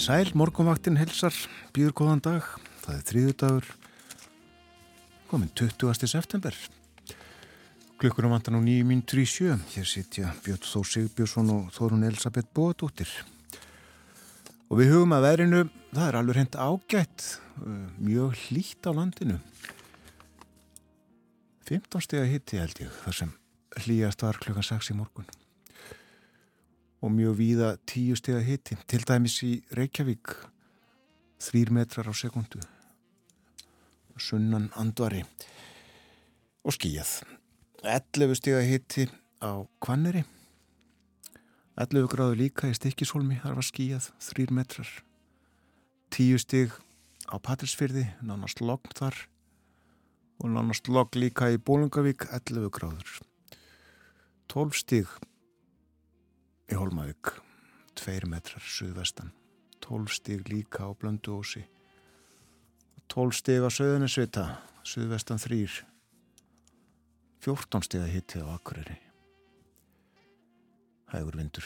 Komið sæl, morgunvaktinn helsar, býður góðan dag, það er þrýðu dagur, komin 20. september. Klukkurum vantar nú 9.37, hér sitja Björn Þór Sigbjörnsson og Þórun Elisabeth Bóðdóttir. Og við hugum að verinu, það er alveg hreint ágætt, uh, mjög hlýtt á landinu. 15 steg að hitti held ég, þar sem hlýjast var klukkan 6 í morgun og mjög víða tíu steg að hitti til dæmis í Reykjavík þrýr metrar á sekundu sunnan andvari og skíjað 11 steg að hitti á Kvanneri 11 gráðu líka í Stikkishólmi þar var skíjað þrýr metrar. 10 steg á Patrísfyrði nánast logn þar og nánast logg líka í Bólungavík 11 gráður. 12 stíg í Holmavík 2 metrar suðvestan 12 stíg líka á Blönduósi 12 stíg á Söðunisvita suðvestan 3 14 stíg að hitti á Akureyri. Hægur vindur.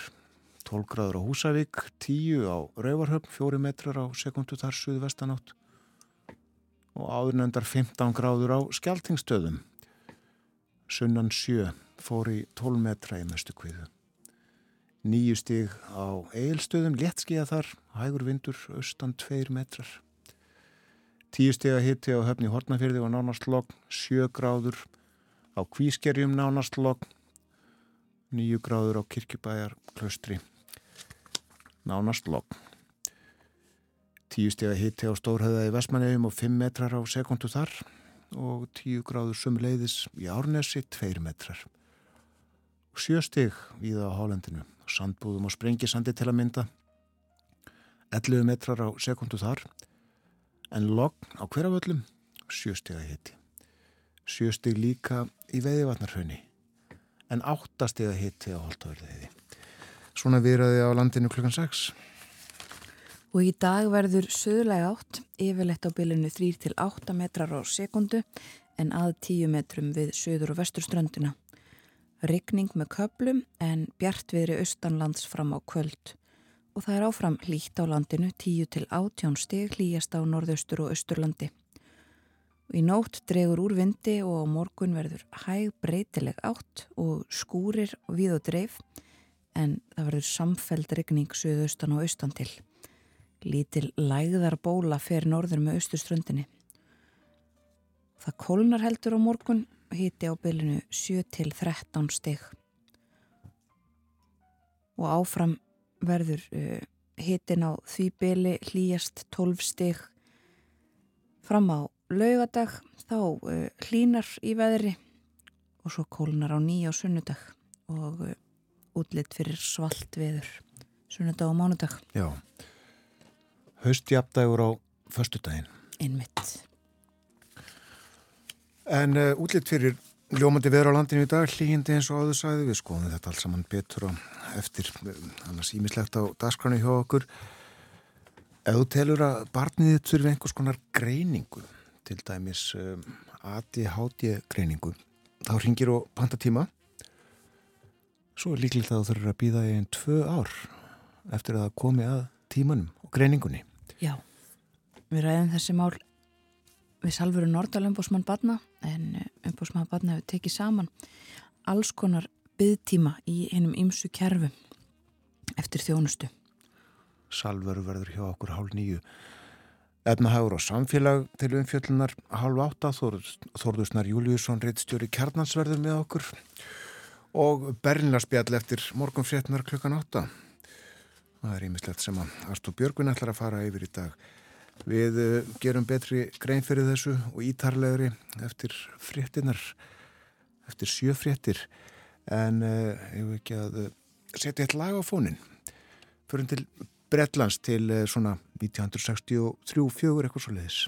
12 gráður á Húsavík 10 á Rauvarhöfn 4 metrar á sekundu þar suðvestan átt og áðurnendar 15 gráður á skjáltingstöðum. Sunnan sjö fór í 12 metra í mestu kviðu. Nýju stig á eilstöðum, léttskiða þar, hægur vindur, austan 2 metrar. Tíu stig að hitti á höfni Hortnafyrði og nánast logg, sjö gráður á kvískerjum nánast logg, nýju gráður á kirkjubæjar klöstri, nánast logg. Tíu steg að hitti á Stórhauða í Vestmannegjum og 5 metrar á sekundu þar og 10 gráður sumleiðis í Árnesi 2 metrar. Og 7 steg víða á Hálendinu, sandbúðum og sprengisandi til að mynda, 11 metrar á sekundu þar, en logg á hverjaföllum 7 steg að hitti. 7 steg líka í veiðivatnarhaunni, en 8 steg að hitti á Holtavörðiði. Svona viðraði á landinu klukkan 6. Og í dag verður söðlega átt, yfirleitt á bylunu 3-8 metrar á sekundu en að 10 metrum við söður og vesturströnduna. Ryggning með köplum en bjartviðri austanlands fram á kvöld. Og það er áfram hlýtt á landinu 10-18 steg hlýjast á norðaustur og austurlandi. Í nótt dregur úr vindi og á morgun verður hæg breytileg átt og skúrir við og dreif en það verður samfeld ryggning söðaustan og austan til. Lítil lægðar bóla fer norður með austurströndinni. Það kólnar heldur á morgun hiti á bylunu 7-13 steg. Og áfram verður uh, hitin á því byli hlýjast 12 steg. Fram á laugadag þá uh, hlínar í veðri og svo kólnar á nýja á sunnudag og uh, útlitt fyrir svalt veður sunnudag og mánudag. Já haustjapdægur á förstudaginn. Einmitt. En uh, útlitt fyrir ljómandi veður á landinu í dag, hlýjindi eins og áður sæði, við skoðum þetta alls saman betur og eftir uh, annars ímislegt á dasgranu hjá okkur. Ef þú telur að barnið þitt þurfi einhvers konar greiningu, til dæmis um, ADHD greiningu, þá ringir og panta tíma. Svo er líkilegt að þú þurfur að býða einn tvö ár eftir að komi að tímanum og greiningunni. Já, við ræðum þessi mál við salfuru Nordal umbúsmann badna en umbúsmann badna hefur tekið saman alls konar byggtíma í einum ymsu kerfu eftir þjónustu. Salveru verður hjá okkur hálf nýju. Efnahagur og samfélag til umfjöllunar hálf átta, Þórðusnar Júliusson reittstjóri kjarnansverður með okkur og Berlinarspjall eftir morgun fréttunar klukkan átta. Það er ímislegt sem að Arstúr Björgvin ætlar að fara yfir í dag. Við uh, gerum betri grein fyrir þessu og ítarlegri eftir fréttinar, eftir sjöfréttir, en uh, ég vil ekki að uh, setja eitt lag á fónin. Förum til Bretlands til svona 1963-4 eitthvað svo leiðis.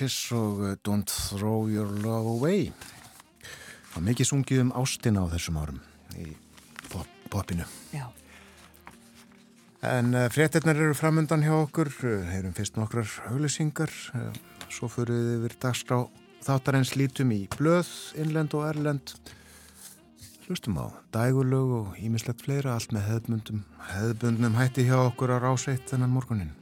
Switches og uh, Don't Throw Your Love Away. Var mikið sungið um ástina á þessum árum í pop, popinu Já. En uh, fréttinnar eru framöndan hjá okkur. Heyrum fyrst nokkrar haulisingar uh, svo fyrir við yfir dagskrá þáttarins. Lítum í blöð innlend og erlend. Hlustum á dægulög og ímislegt fleira allt með hefðbundum hefðbundum hætti hjá okkur á rásveitt þennan morgunin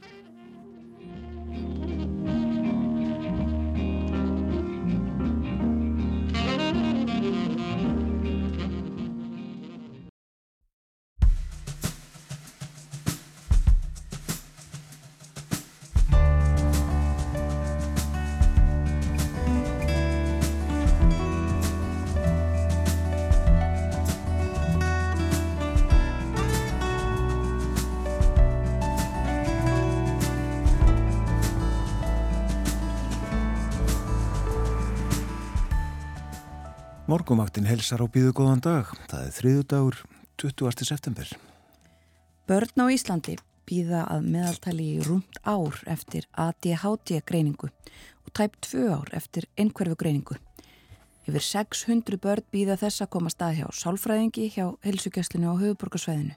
Morgumaktin helsar á býðu góðan dag. Það er þriðu dagur 20. september. Börn á Íslandi býða að meðaltali í rúmt ár eftir ADHD greiningu og tæp tvö ár eftir einhverfu greiningu. Yfir 600 börn býða þess að koma stað hjá sálfræðingi hjá helsugjöslinu á höfuborgarsvæðinu.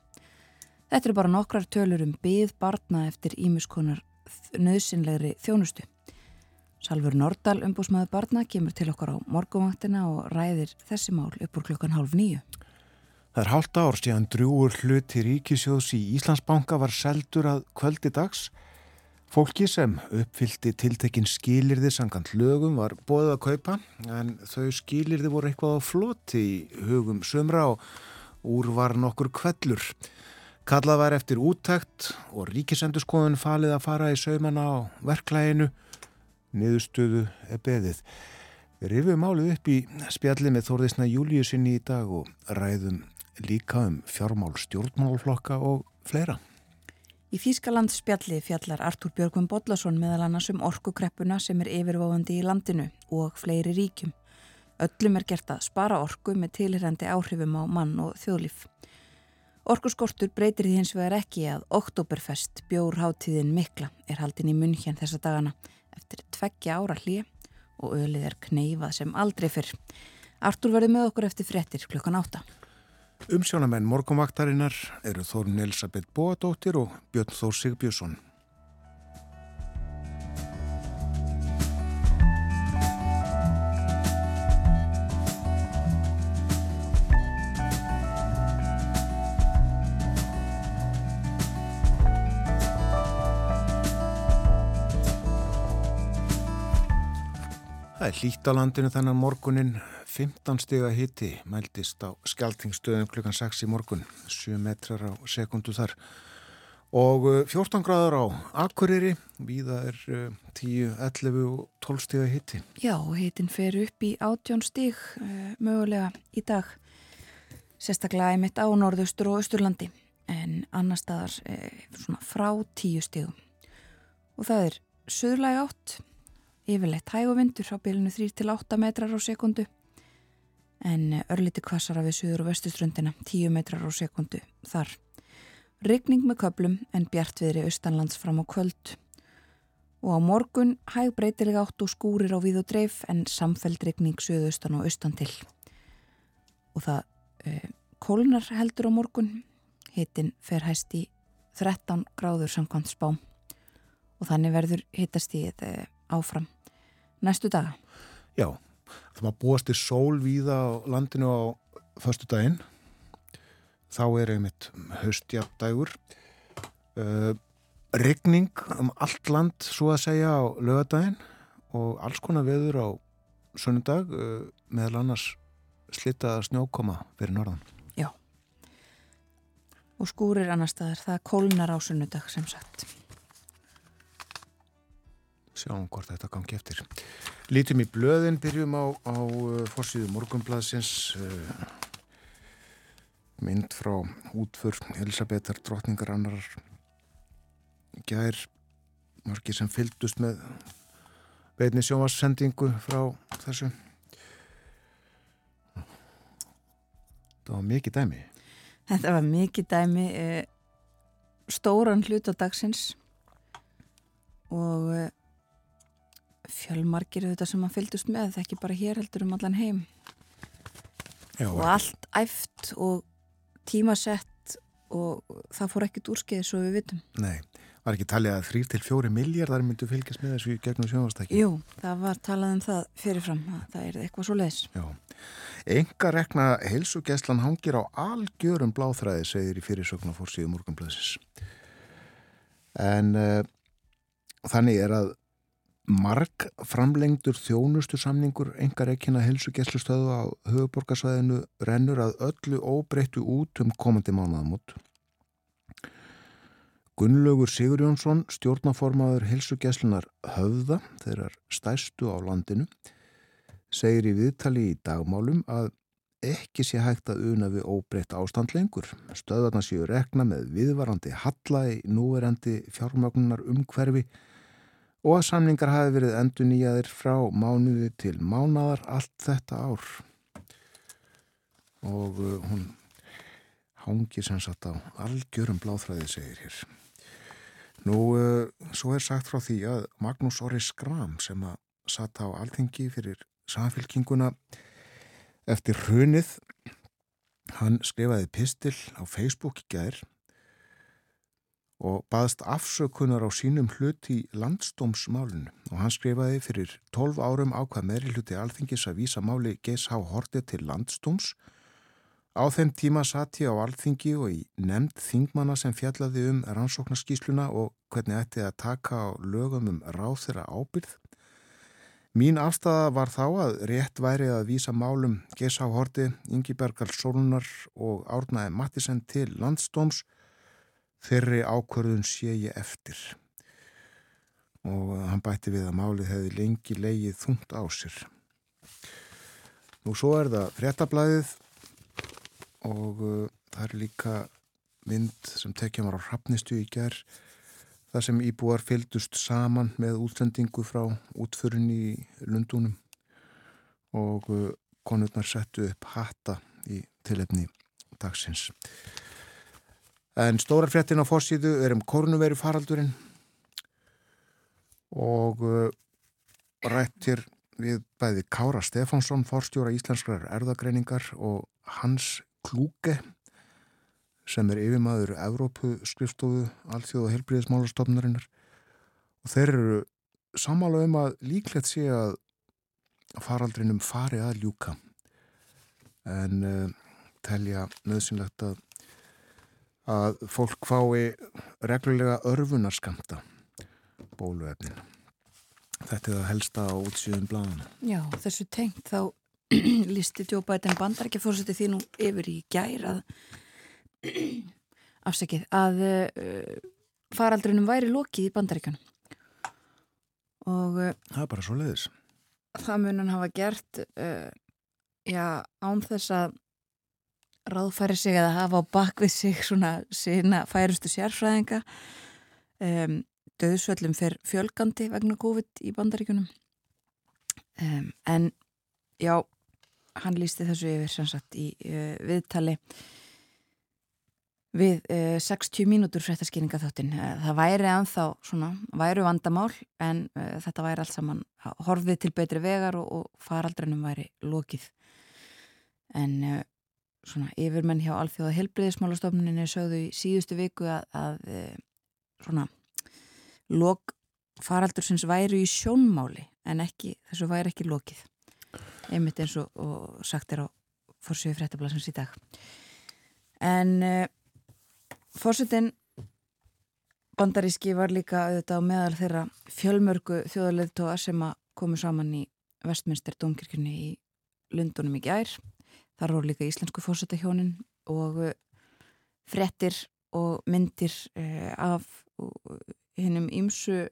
Þetta eru bara nokkrar tölur um byð barna eftir ímiskonar nöðsynlegri þjónustu. Salfur Nordal, umbúsmaður barna, kemur til okkar á morgumvaktina og ræðir þessi mál upp úr klukkan hálf nýju. Það er hálft ár síðan drúur hluti ríkisjóðs í Íslandsbanka var seldur að kvöldi dags. Fólki sem uppfyldi tiltekin skilirði sangant lögum var bóðið að kaupa en þau skilirði voru eitthvað á floti í hugum sömra og úr var nokkur kvellur. Kallað var eftir úttækt og ríkisendurskoðun falið að fara í saumana á verklæginu niðurstöðu beðið. Rifum málið upp í spjalli með Þórðisna Júliusinni í dag og ræðum líka um fjármál stjórnmálflokka og fleira. Í Þýskaland spjalli fjallar Artúr Björgum Bodlason meðal annars um orkukreppuna sem er yfirvofandi í landinu og fleiri ríkjum. Öllum er gert að spara orku með tilhærandi áhrifum á mann og þjóðlíf. Orkuskortur breytir því hins vegar ekki að Oktoberfest bjórháttíðin mikla er haldin í munn hér þessa dagana eftir tveggja ára hlið og ölið er kneifað sem aldrei fyrr. Artur verði með okkur eftir frettir klukkan átta. Umsjónamenn morgunvaktarinnar eru Þórun Elisabeth Bóadóttir og Björn Þór Sigbjörnsson. Það er hlýtt á landinu þennan morgunin, 15 stiga hitti mæltist á skjaltingstöðum klukkan 6 í morgun, 7 metrar á sekundu þar. Og 14 uh, gráður á Akureyri, viða er 10, 11 og 12 stíða hitti. Já, hittin fer upp í 18 stíg uh, mögulega í dag, sérstaklega einmitt á norðaustur og austurlandi. En annar staðar eh, frá 10 stígum og það er söðurlæg átt, yfirleitt hæguvindur á bylunu 3-8 metrar á sekundu en örliti kvassara við söður og vestuströndina 10 metrar á sekundu þar. Rigning með köplum en bjartviðri austanlands fram á kvöld. Og á morgun hæg breytilega átt og skúrir á við og dreif en samfeld rigning söðaustan og austan til. Og það eh, kólnar heldur á morgun, hitin fer hæst í 13 gráður samkvæmt spám og þannig verður þetta eh, áfram næstu daga. Já, það maður búast í sól víða á landinu á förstu daginn þá er einmitt höstjafdægur uh, regning um allt land svo að segja á lögadaginn og alls konar veður á sunnudag uh, meðal annars slitaða snjókoma fyrir norðan. Já. Og skúrir annar staðar það kólnar á sunnudag sem sagt Sjáum hvort þetta gangi eftir. Lítum í blöðin, byrjum á, á uh, fórsíðu morgunbladsins uh, mynd frá útfur Elisabetar drotningar annar gær margir sem fyldust með veitni sjómassendingu frá þessu. Það var mikið dæmi. Þetta var mikið dæmi eh, stóran hlut á dagsins og fjölmargir þetta sem að fyldust með, það ekki bara hér heldur um allan heim Já, og allt æft og tímasett og það fór ekkert úrskeið svo við vitum. Nei, var ekki talið að þrýr til fjóri miljardar myndu fylgjast með þessu gegnum sjónvastæki? Jú, það var talað um það fyrirfram, það er eitthvað svo leiðis. Já, enga rekna heilsugeslan hangir á algjörum bláþræði, segir í fyrirsöknu fórsíðu morgunblöðsis. En uh, þannig er að marg framlengdur þjónustu samningur engar ekkina helsugeslustöðu á höfuborgarsvæðinu rennur að öllu óbreyttu út um komandi mánuðamót. Gunnlaugur Sigur Jónsson, stjórnaformaður helsugeslunar höfða, þeirrar stæstu á landinu, segir í viðtali í dagmálum að ekki sé hægt að una við óbreytt ástand lengur. Stöðarna séu rekna með viðvarandi halla í núverandi fjármögnunar umhverfi og að samningar hafi verið endur nýjaðir frá mánuði til mánadar allt þetta ár. Og uh, hún hangir sem sagt á algjörum bláþræði segir hér. Nú uh, svo er sagt frá því að Magnús Orri Skram sem að satt á alþengi fyrir samfélkinguna eftir hrunið hann skrifaði pistil á Facebook í gær og baðst afsökunar á sínum hlut í landstómsmálinu og hann skrifaði fyrir 12 árum ákvað meðri hluti alþingis að vísa máli Geis Há Horti til landstóms. Á þeim tíma satt ég á alþingi og í nefnd þingmanna sem fjallaði um rannsóknarskísluna og hvernig ætti að taka á lögum um ráð þeirra ábyrð. Mín afstæða var þá að rétt væri að vísa málum Geis Há Horti, Ingi Bergal Sólunar og Árnaði Mattisen til landstóms þeirri ákvörðun sé ég eftir. Og hann bætti við að málið hefði lengi leigið þungt á sér. Nú svo er það fréttablaðið og uh, það er líka mynd sem tekja mér á hrappnistu í ger þar sem íbúar fylgdust saman með útlendingu frá útförun í Lundunum og uh, konurnar settu upp hatta í tilefni dagsins En stórar fréttin á fórsíðu er um kornuveru faraldurinn og uh, rættir við bæði Kára Stefánsson, forstjóra íslenskrar erðagreiningar og Hans Klúke sem er yfirmaður Evrópu skrifstofu allþjóð og helbriðismálastofnarinnar og þeir eru samála um að líklegt sé að faraldrinum fari að ljúka. En uh, telja nöðsynlegt að að fólk fái reglulega örfunarskamta bóluefnin. Þetta er það helsta á útsýðum bláðan. Já, þessu tengt þá listi Djóbætin bandar ekki fórseti því nú yfir í gær að afsakið að uh, faraldrinum væri lokið í bandaríkjunum og uh, það er bara svo leiðis það mun hann hafa gert uh, já, án þess að ráðfæri sig að hafa á bakvið sig svona sína færustu sérfræðinga um, döðsvöllum fer fjölgandi vegna COVID í bandaríkunum um, en já, hann lísti þessu yfir sannsagt í uh, viðtali við uh, 60 mínútur fréttaskýringa þáttinn. Það væri anþá svona, væru vandamál en uh, þetta væri allt saman horfið til betri vegar og, og faraldrunum væri lokið. En svona yfirmenn hjá Alþjóða helbriðismálastofnuninu sögðu í síðustu viku að, að svona lok faraldursins væru í sjónmáli en ekki, þessu væri ekki lokið. Einmitt eins og, og sagt er á fórsögu fréttablasins í dag. En Fórsetin bandaríski var líka auðvitað á meðal þeirra fjölmörgu þjóðarleðtóa sem að komu saman í Vestminster domkirkjunni í Lundunum í gær. Þar voru líka íslensku fórsetahjónin og eh, frettir og myndir uh, af hinnum ímsu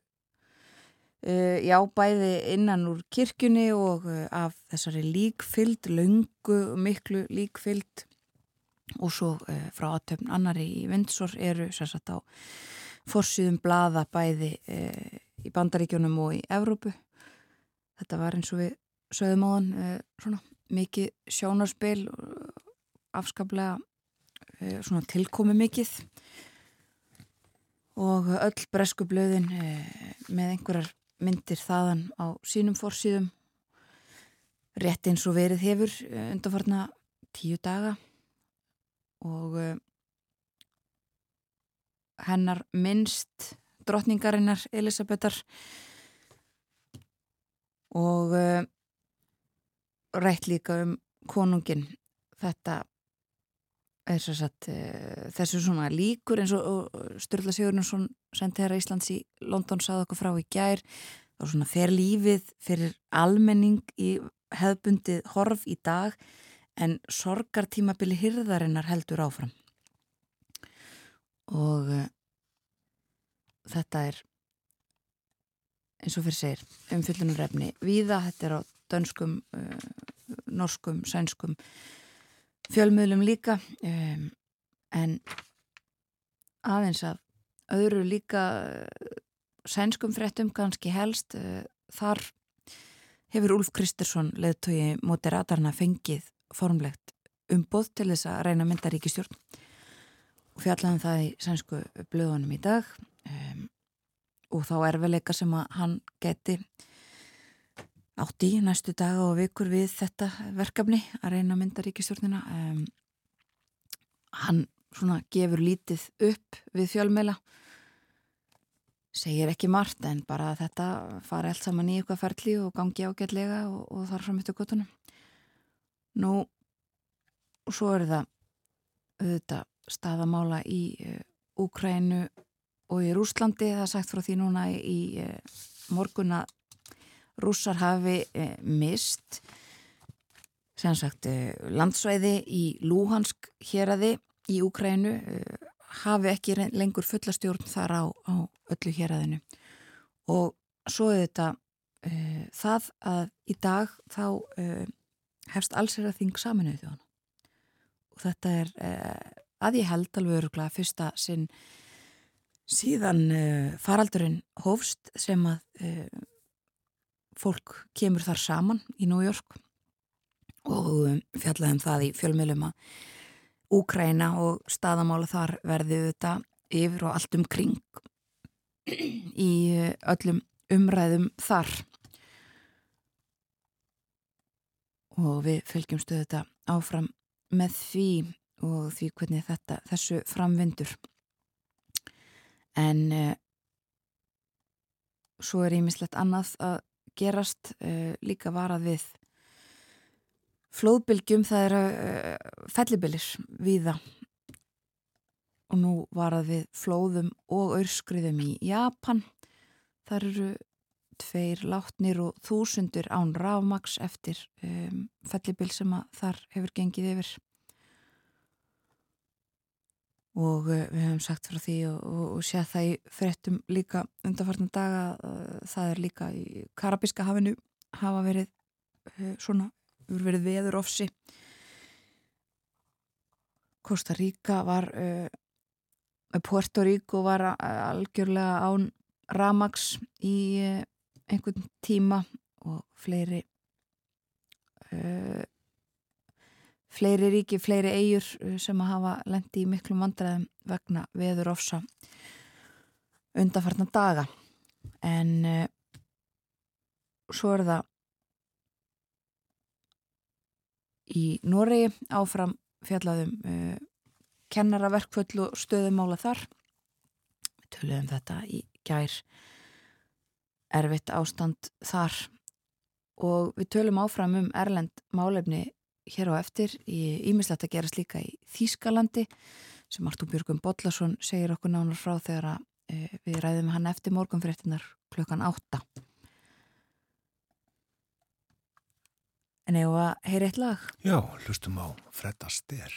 já bæði innan úr kirkjunni og af þessari líkfyld, laungu miklu líkfyld og svo frá aðtöfn annari í Vindsor eru sérsagt á fórsýðum blaða bæði í Bandaríkjónum og í Evrópu. Þetta var eins og við sögum á hann svona mikið sjónarspil afskaplega svona tilkomi mikið og öll bresku blöðin með einhverjar myndir þaðan á sínum fórsýðum rétt eins og verið hefur undanfarna tíu daga. Og hennar minnst drotningarinnar Elisabetar og rætt líka um konungin þetta er svo satt uh, þessu svona líkur eins og Sturla Sigurnarsson sendi hér að Íslands í London sáðu okkur frá í gær. Þá svona fer lífið fyrir almenning í hefbundið horf í dag en sorgartímabili hyrðarinnar heldur áfram. Og uh, þetta er eins og fyrir segir umfyllunarefni viða, þetta er á dönskum uh, norskum, sænskum fjölmiðlum líka um, en aðeins að öðru líka uh, sænskum fréttum kannski helst þar hefur Úlf Kristersson leðtögi moderatarna fengið formlegt umboð til þess að reyna myndaríkistjórn og fjallaðum það í sænsku blöðunum í dag um, og þá erfileika sem að hann geti átti næstu daga og vikur við þetta verkefni að reyna myndaríkistjórnina um, hann svona gefur lítið upp við fjölmela segir ekki margt en bara að þetta fari allt saman í eitthvað ferli og gangi ágætlega og, og þar framöttu gotunum Nú, og svo er það auðvitað staðamála í uh, Úkrænu og í Rúslandi, það er sagt frá því núna í uh, morgun að rússar hafi uh, mist sagt landsvæði í Lúhansk héræði í Úkrænu hafi ekki lengur fullastjórn þar á, á öllu héræðinu og svo er þetta það að í dag þá hefst alls er að þing saminuð þjóðan og þetta er eh, að ég held alveg öruglega fyrsta sinn síðan eh, faraldurinn hófst sem að eh, fólk kemur þar saman í New York og um, fjallaðum það í fjölmjölum að Úkræna og staðamála þar verði þetta yfir og allt um kring í eh, öllum umræðum þar. Og við fylgjumstu þetta áfram með því og því hvernig þetta, þessu framvindur. En uh, svo er ímislegt annað að gerast uh, líka varað við flóðbylgjum það er uh, fellibilir viða og nú varað við flóðum og örskriðum í Japan. Þar eru tveir látnir og þúsundur án rafmaks eftir um, fellibil sem að þar hefur gengið yfir og uh, við hefum sagt frá því og, og, og séð það í frettum líka undanfartnum daga uh, það er líka í Karabíska hafinu hafa verið uh, svona, verið veður ofsi. Costa Rica var Puerto Rico var algjörlega án Ramax í einhvern tíma og fleiri uh, fleiri ríki, fleiri eigur uh, sem að hafa lendi í miklu vandræðum vegna veður ofsa undarfarnar daga. En uh, svo er það í Noregi. Áfram fjallaðum uh, kennaraverkföll og stöðumála þar. Töluðum þetta í gær. Erfitt ástand þar. Og við tölum áfram um Erlend málefni hér á eftir í ímislegt að gerast líka í Þýskalandi sem Artúr Björgum Bodlason segir okkur nánar frá þegar að, e, við ræðum hann eftir morgunfréttinar klukkan átta. En eigum að heyra eitt lag? Já, hlustum á Fredda Ster.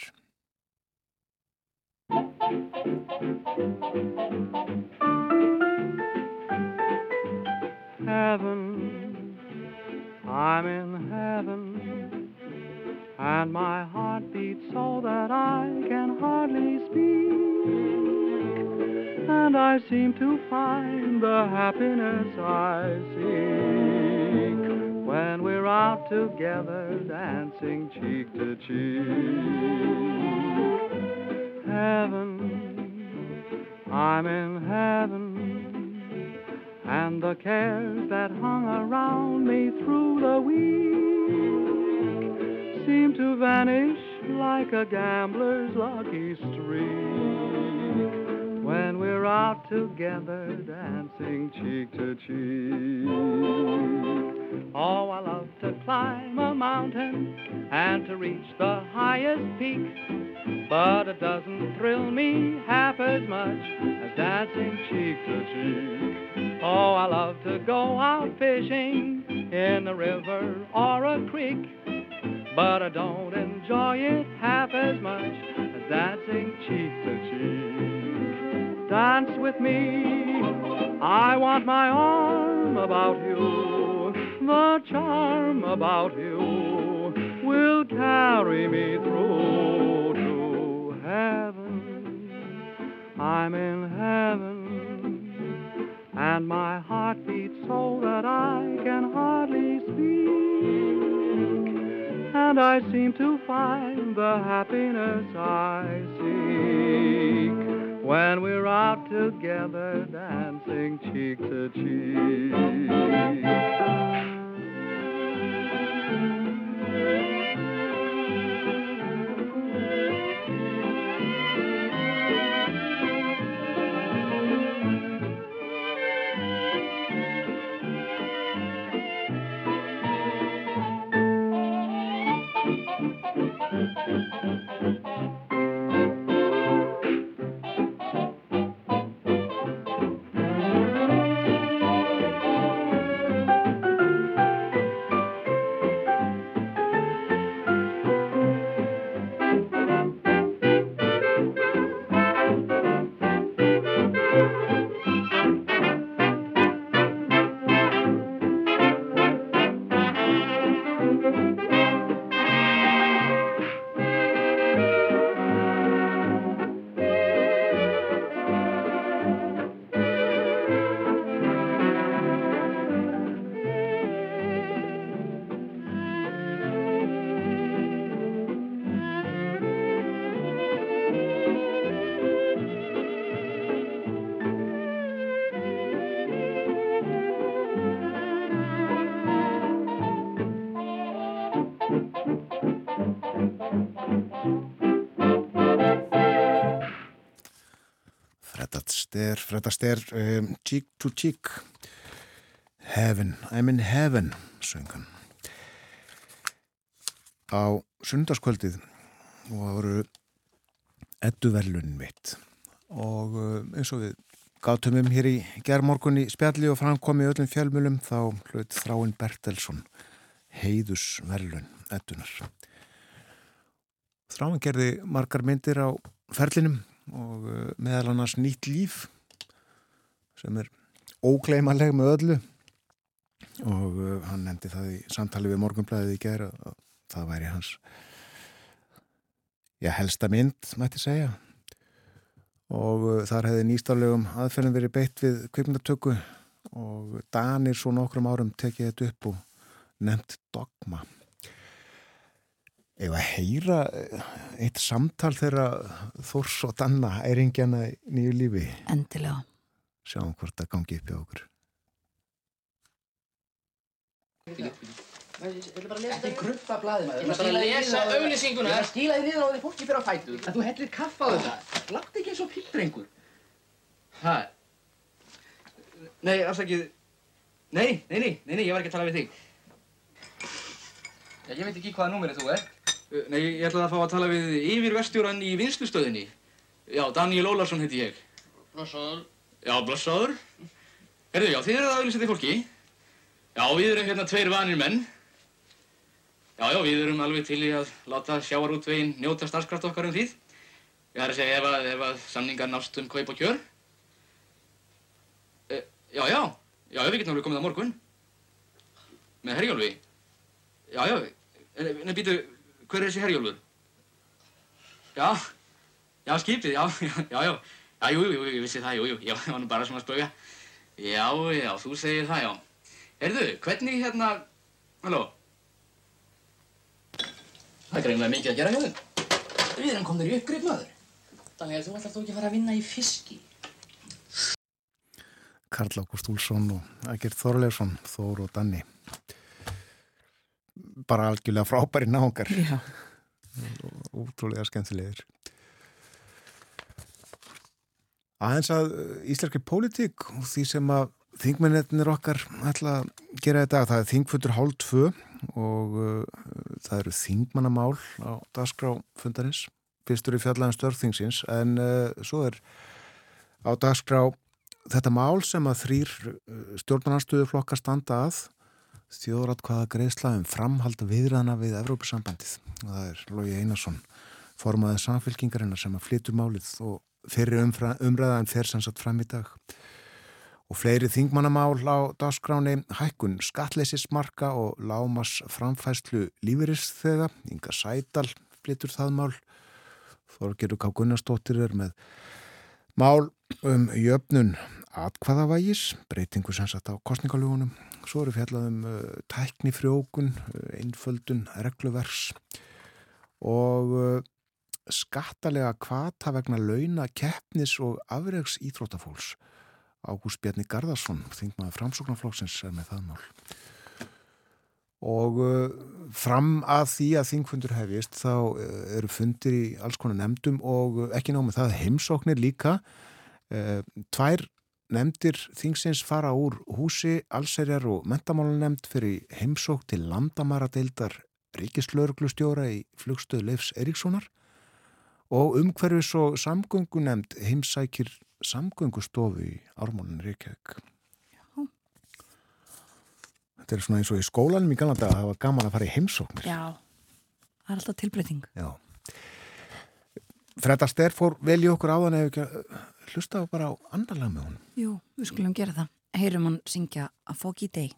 Heaven, I'm in heaven And my heart beats so that I can hardly speak. And I seem to find the happiness I seek. When we're out together dancing cheek to cheek. Heaven, I'm in heaven. And the cares that hung around me through the week seem to vanish like a gambler's lucky streak when we're out together dancing cheek to cheek. Oh, I love to climb a mountain and to reach the highest peak, but it doesn't thrill me half as much as dancing cheek to cheek. Oh, I love to go out fishing in a river or a creek but I don't enjoy it half as much as dancing cheek to cheek. Dance with me, I want my arm about you. The charm about you will carry me through to heaven. I'm in heaven, and my heart beats so that I can hardly speak and I seem to find the happiness I seek when we're out together dancing cheek to cheek. Astaire, Fred Astaire, um, Cheek to Cheek, Heaven, I'm in Heaven, söngan. Á sundarskvöldið og það voru edduverlunin mitt og eins og við gátum um hér í gerðmorgunni spjalli og framkomi öllum fjölmjölum þá hlut Þráinn Bertelsson heiðusverlun eddunar. Þráinn gerði margar myndir á ferlinum og uh, meðal annars nýtt líf sem er ógleimaleg með öllu. Og uh, hann nefndi það í samtali við morgunblæðið í gera að það væri hans já, helsta mynd, mætti segja. Og uh, þar hefði nýstaflegum aðferðin verið beitt við kvipnatöku og Danir svo nokkrum árum tekið þetta upp og nefnt dogma Eða heyra uh, eitt samtal þeirra Þors og Danna æringjana í nýju lífi Endilega Sjáum hvort það gangi upp hjá okkur Ekki kruppa blaðið maður. Ég ætla bara að lesa auglýsinguna. Ég ætla að skila því niður á því fólki fyrir á fætur. Að þú hellir kaffa á þetta. Látt ekki eins og pildrengur. Hæ? Nei, afsakið. Nei, nei, nei, nei, nei, ég var ekki að tala við þig. Já, ég veit ekki hvaða númerið þú er. Uh, Nei, ég ætlaði að fá að tala við yfirverstjóran í vinslustöðinni. Já, Daniel Ólarsson heiti ég. Blossaður. Já, blessaður. Herðu, já, þið eruð að auðvitað fólki. Já, við erum hérna tveir vanir menn. Já, já, við erum alveg til í að láta sjáarútveginn njóta starfskraft okkar um þýð. Ég har að segja ef að, ef að samningar nást um kaup og kjör. E, já, já, já, við getum alveg komið á morgun. Með Herjólfi. Já, já, en, en býtu, hver er þessi Herjólfur? Já, já, skipið, já, já, já, já. Jú, jú, ég vissi það, jú, jú, já, það var nú bara svona að spöga. Já, já, þú segir það, já. Herðu, hvernig hérna, halló? Það er greinlega mikið að gera hjá þeim. Við erum komnir í uppgrip maður. Þannig að þú ætlar þú ekki að fara að vinna í fiski. Karl Ágúst Úlsson og Ægir Þorleifsson, Þór og Danni bara algjörlega frábæri náungar. Já, útrúlega skemmtilegir. Aðeins að uh, íslenski pólitík og því sem að þingmennetnir okkar ætla að gera þetta það er þingfundur hálf tvö og uh, það eru þingmannamál á dagskrá fundarins. Fyrstur í fjallæðan störþingsins en uh, svo er á dagskrá þetta mál sem að þrýr uh, stjórnarnarstöðuflokka standa að þjóðrat hvaða greiðsla um framhald viðræðana við Evrópusambandið. Og það er Lógi Einarsson formaðið samfélkingarinnar sem að flytur málið og fyrir umræðan fer sem sagt fram í dag. Og fleiri þingmannamál á dagskráni hækkun skatleisismarka og lámas framfæslu lífeyris þegar Inga Sædal flytur það mál. Þorgeru K. Gunnarsdóttir er með mál um jöfnun atkvaðavægis, breytingu sem sagt á kostningalögunum svo eru fjallað um uh, tæknifrjókun, uh, einföldun regluvers og uh, skattalega kvata vegna launa, keppnis og afregs íþrótafólks Ágúst Bjarni Garðarsson, þingmaður framsóknarflokksins er með það mál. Og uh, fram að því að þingfundur hefist þá uh, eru fundir í alls konar nefndum og uh, ekki námið það heimsóknir líka tvær nefndir þingsins fara úr húsi allserjar og mentamálanemnd fyrir heimsók til landamaradeildar ríkislauruglustjóra í flugstöðu Leifs Erikssonar og umhverfis og samgöngunemnd heimsækir samgöngustofu í Ármónin Reykjavík. Þetta er svona eins og í skólanum í Galanda að hafa gaman að fara í heimsóknir. já, það er alltaf tilbreyting Já. Fredda Ster fór vel í okkur áðan eða ekki að hlusta bara á andarlega með honum. Jú, við skulum gera það Heyrum hann syngja að fók í deg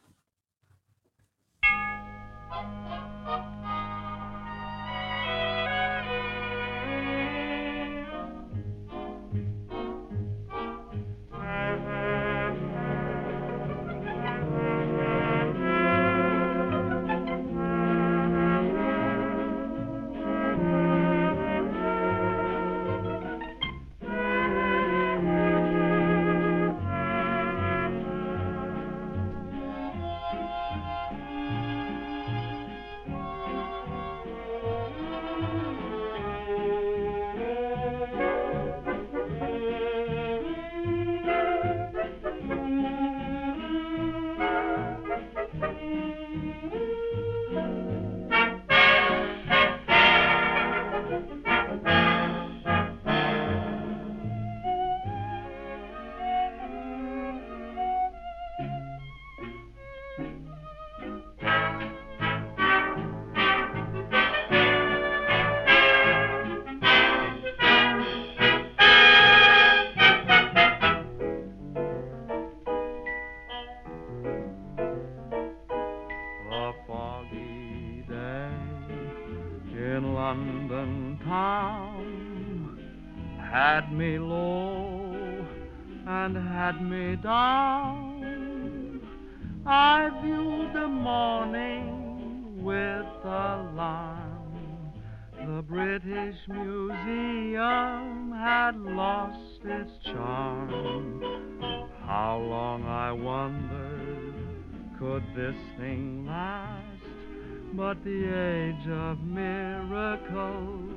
age of miracles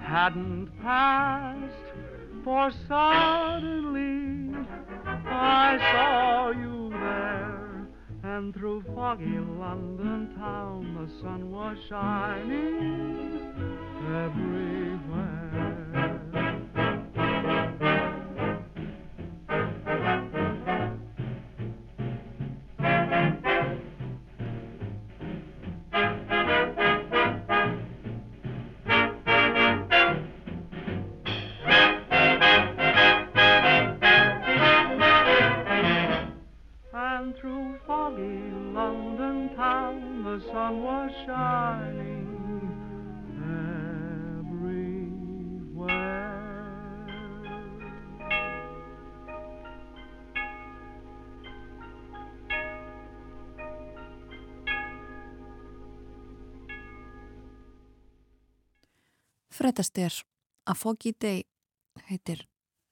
hadn't passed, for suddenly I saw you there, and through foggy London town the sun was shining everywhere. Foggy London town the sun was shining everywhere. Fred Astaire, A Foggy Day heitir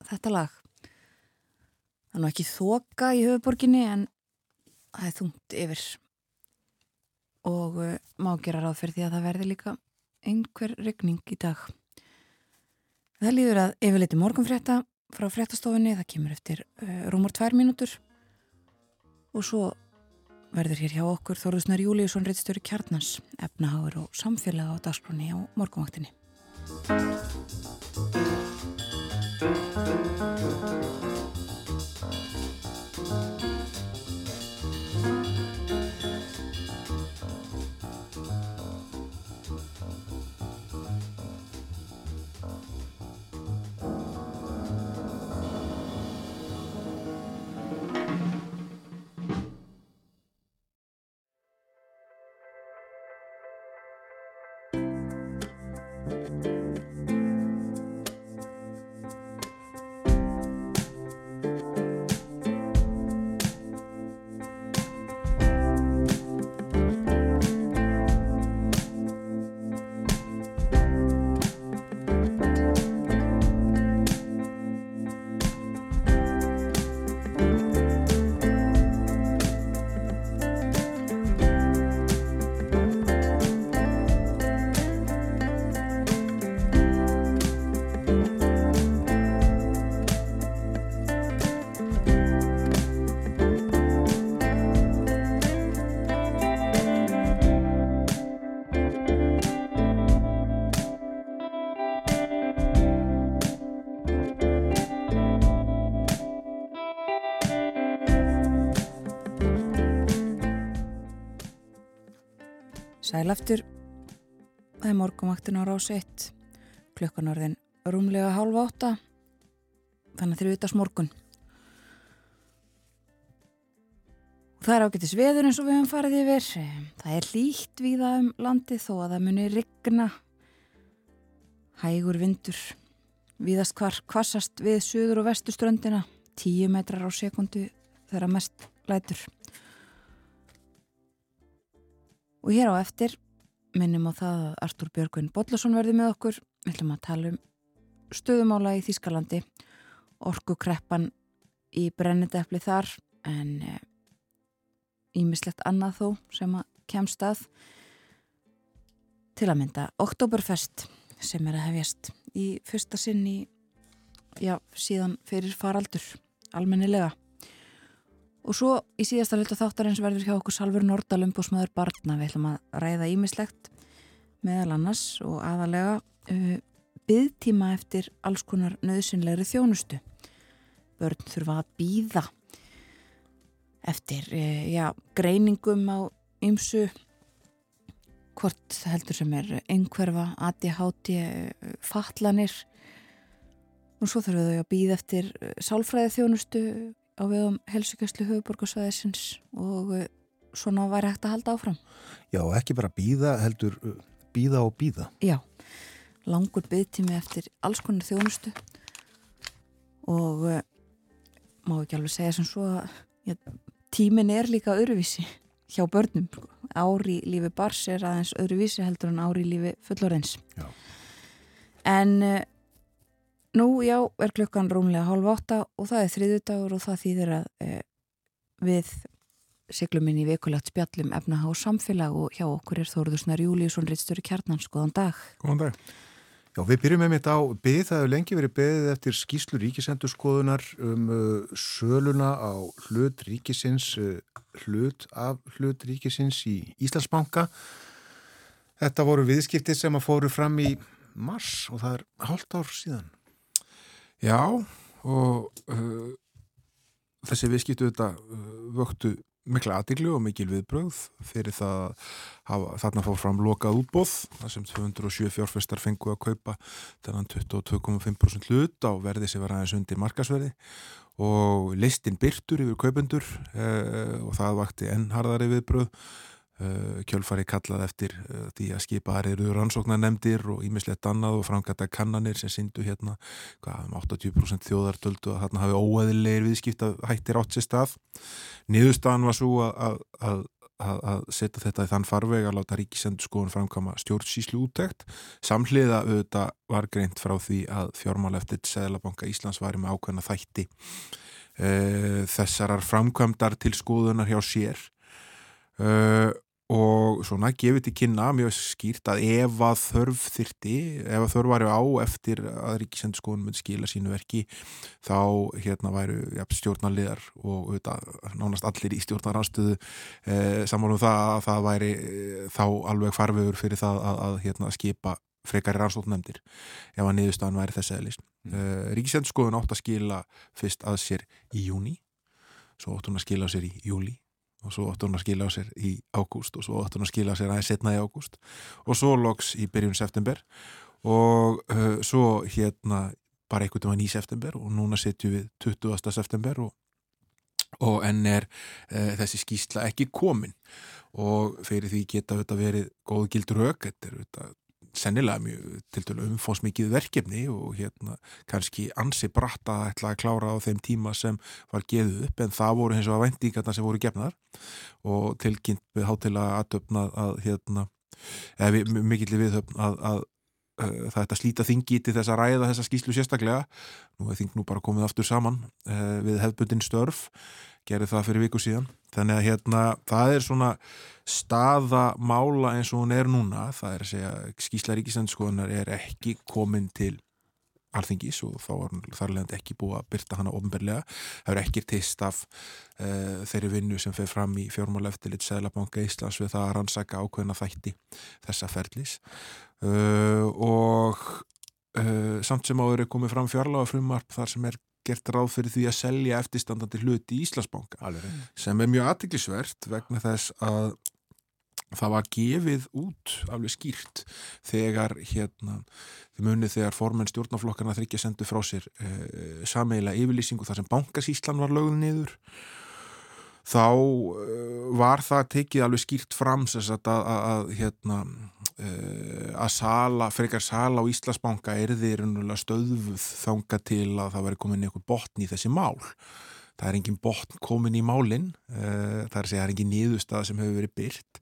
þetta lag. Það er nú ekki þoka í höfuborginni en það er þungt yfir og uh, má gera ráð fyrir því að það verði líka einhver regning í dag. Það líður að yfirleiti morgunfrétta frá fréttastofinni, það kemur eftir uh, rúmur tvær mínútur og svo verður hér hjá okkur Þorðusnar Júliusson Rittstöru Kjarnans, efnaháður og samfélaga á dagspróni á morgunvaktinni. Sælaftur, það er morgumaktin á rás 1, klukkan orðin rúmlega hálfa átta, þannig að þrjúðast morgun. Það er ágættis veður eins og við höfum farið yfir, það er lít víða um landið þó að það muni rigna, hægur vindur, víðast hvar kvassast við suður og vestuströndina, 10 metrar á sekundu þegar mest lætur. Og hér á eftir minnum á það að Artúr Björgvin Bodlason verði með okkur. Við ætlum að tala um stöðumála í Þískalandi, orkukreppan í brennendefli þar en ímislegt annað þó sem að kemst að til að mynda Oktoberfest sem er að hefjast í fyrsta sinn í, já, síðan fyrir faraldur, almennilega. Og svo í síðasta hluta þáttarins verður hjá okkur Salfur Nordal umbúsmaður barna. Við ætlum að ræða ímislegt meðal annars og aðalega uh, byggtíma eftir alls konar nöðsynlegri þjónustu. Börn þurfa að býða eftir uh, já, greiningum á ymsu hvort heldur sem er einhverfa, ADHD, uh, fatlanir og svo þurfa þau að býða eftir sálfræði þjónustu á vegum helsugjöslu höfuborgarsvæðisins og uh, svona væri hægt að halda áfram. Já, ekki bara býða, heldur býða og býða. Já, langur byggtími eftir alls konar þjónustu og uh, má ekki alveg segja sem svo að ja, tímin er líka öðruvísi hjá börnum ári lífi bars er aðeins öðruvísi heldur en ári lífi fullorins Já. en uh, nú já er klukkan rúmlega hálf átta og það er þriðudagur og það þýðir að uh, við siglum inn í vikulegt spjallum efnaha og samfélag og hjá okkur er Þóruðursnar Júliusson Rittstöru Kjarnans, góðan dag Góðan dag Já, við byrjum með mitt á byggð, það hefur lengi verið byggðið eftir skýslu ríkisendurskoðunar um uh, söluna á hlut ríkisins, uh, hlut af hlut ríkisins í Íslandsbanka. Þetta voru viðskipti sem að fóru fram í mars og það er hálft ár síðan. Já, og uh, þessi viðskiptu þetta uh, vöktu mikla aðiglu og mikil viðbröð fyrir það hafa, þarna fór fram lokað útbóð þar sem 207 fjárfestar fengu að kaupa þennan 22,5% hlut á verði sem var aðeins undir markasverði og listin byrtur yfir kaupendur eh, og það vakti ennharðari viðbröð kjölfari kallað eftir eh, því að skipa aðriður rannsóknar nefndir og ímislegt annað og framgata kannanir sem syndu hérna hvað, um 80% þjóðardöldu að þarna hafi óeðilegir viðskipta hættir átt sér stað. Niðurstaðan var svo að, að, að, setja þetta í þann farveg að láta ríkisendur skoðun framkama stjórnsíslu úttekt samhliða auðvitað var greint frá því að fjármál eftir Sæðlabanka Íslands var með ákveðna þætti e, þessarar framkvæmdar til skoðunar hjá sér e, og svona gefið til kynna mjög skýrt að ef að þörf þyrti, ef að þörf varu á eftir að ríkisendurskóðun myndi skila sínu verki þá hérna væru ja, stjórnarliðar og auðvitað, nánast allir í stjórnaranstöðu eh, saman um það að það væri eh, þá alveg farvegur fyrir það að, að hérna, skipa frekari rannsóknendir ef að niðurstaðan væri þess eðlist. Mm. Eh, ríkisendurskóðun átt að skila fyrst að sér í júni svo átt hún að skila sér í júli og svo átti hún að skila á sér í ágúst og svo átti hún að skila á sér aðeins setna í ágúst og svo loks í byrjun september og uh, svo hérna bara einhvern veginn í september og núna setjum við 20. september og, og enn er uh, þessi skýsla ekki komin og fyrir því geta þetta verið góð gildur auk, þetta er þetta sennilega mjög til dælu umfónsmikið verkefni og hérna kannski ansi bratta að ætla að klára á þeim tíma sem var geðuð upp en það voru hins og að vendingarna sem voru gefnaðar og tilkynnt við hátilega aðtöfna að hérna eða mikill viðhöfn að, að, að það ætti að slíta þingi til þess að ræða þessa skýslu sérstaklega. Nú er þing nú bara komið aftur saman uh, við hefbundin störf gerði það fyrir viku síðan. Þannig að hérna það er svona staða mála eins og hún er núna. Það er að segja skýsla ríkisendskoðunar er ekki komin til alþingis og þá er þar leðand ekki búið að byrta hana ofnberlega það er ekki tist af uh, þeirri vinnu sem fer fram í fjármáleftilit Sælabanka Íslands við það að rannsaka ákveðna þætti þessa ferlis. Uh, og uh, samt sem áður er komið fram fjárláða frumarp þar sem er gert ráð fyrir því að selja eftirstandandi hluti í Íslandsbanka Alveg. sem er mjög aðtiklisvert vegna þess að það var gefið út alveg skýrt þegar hérna þið munið þegar formenn stjórnaflokkarna þryggja sendu frá sér eh, sameila yfirlýsingu þar sem bankasíslan var lögð niður þá eh, var það tekið alveg skýrt fram að, að, að hérna að sala, frekar sala á Íslandsbanka er þeir stöðuð þanga til að það veri komin einhver botn í þessi mál. Það er engin botn komin í málinn uh, það er að segja, það er engin nýðustad sem hefur verið byrt,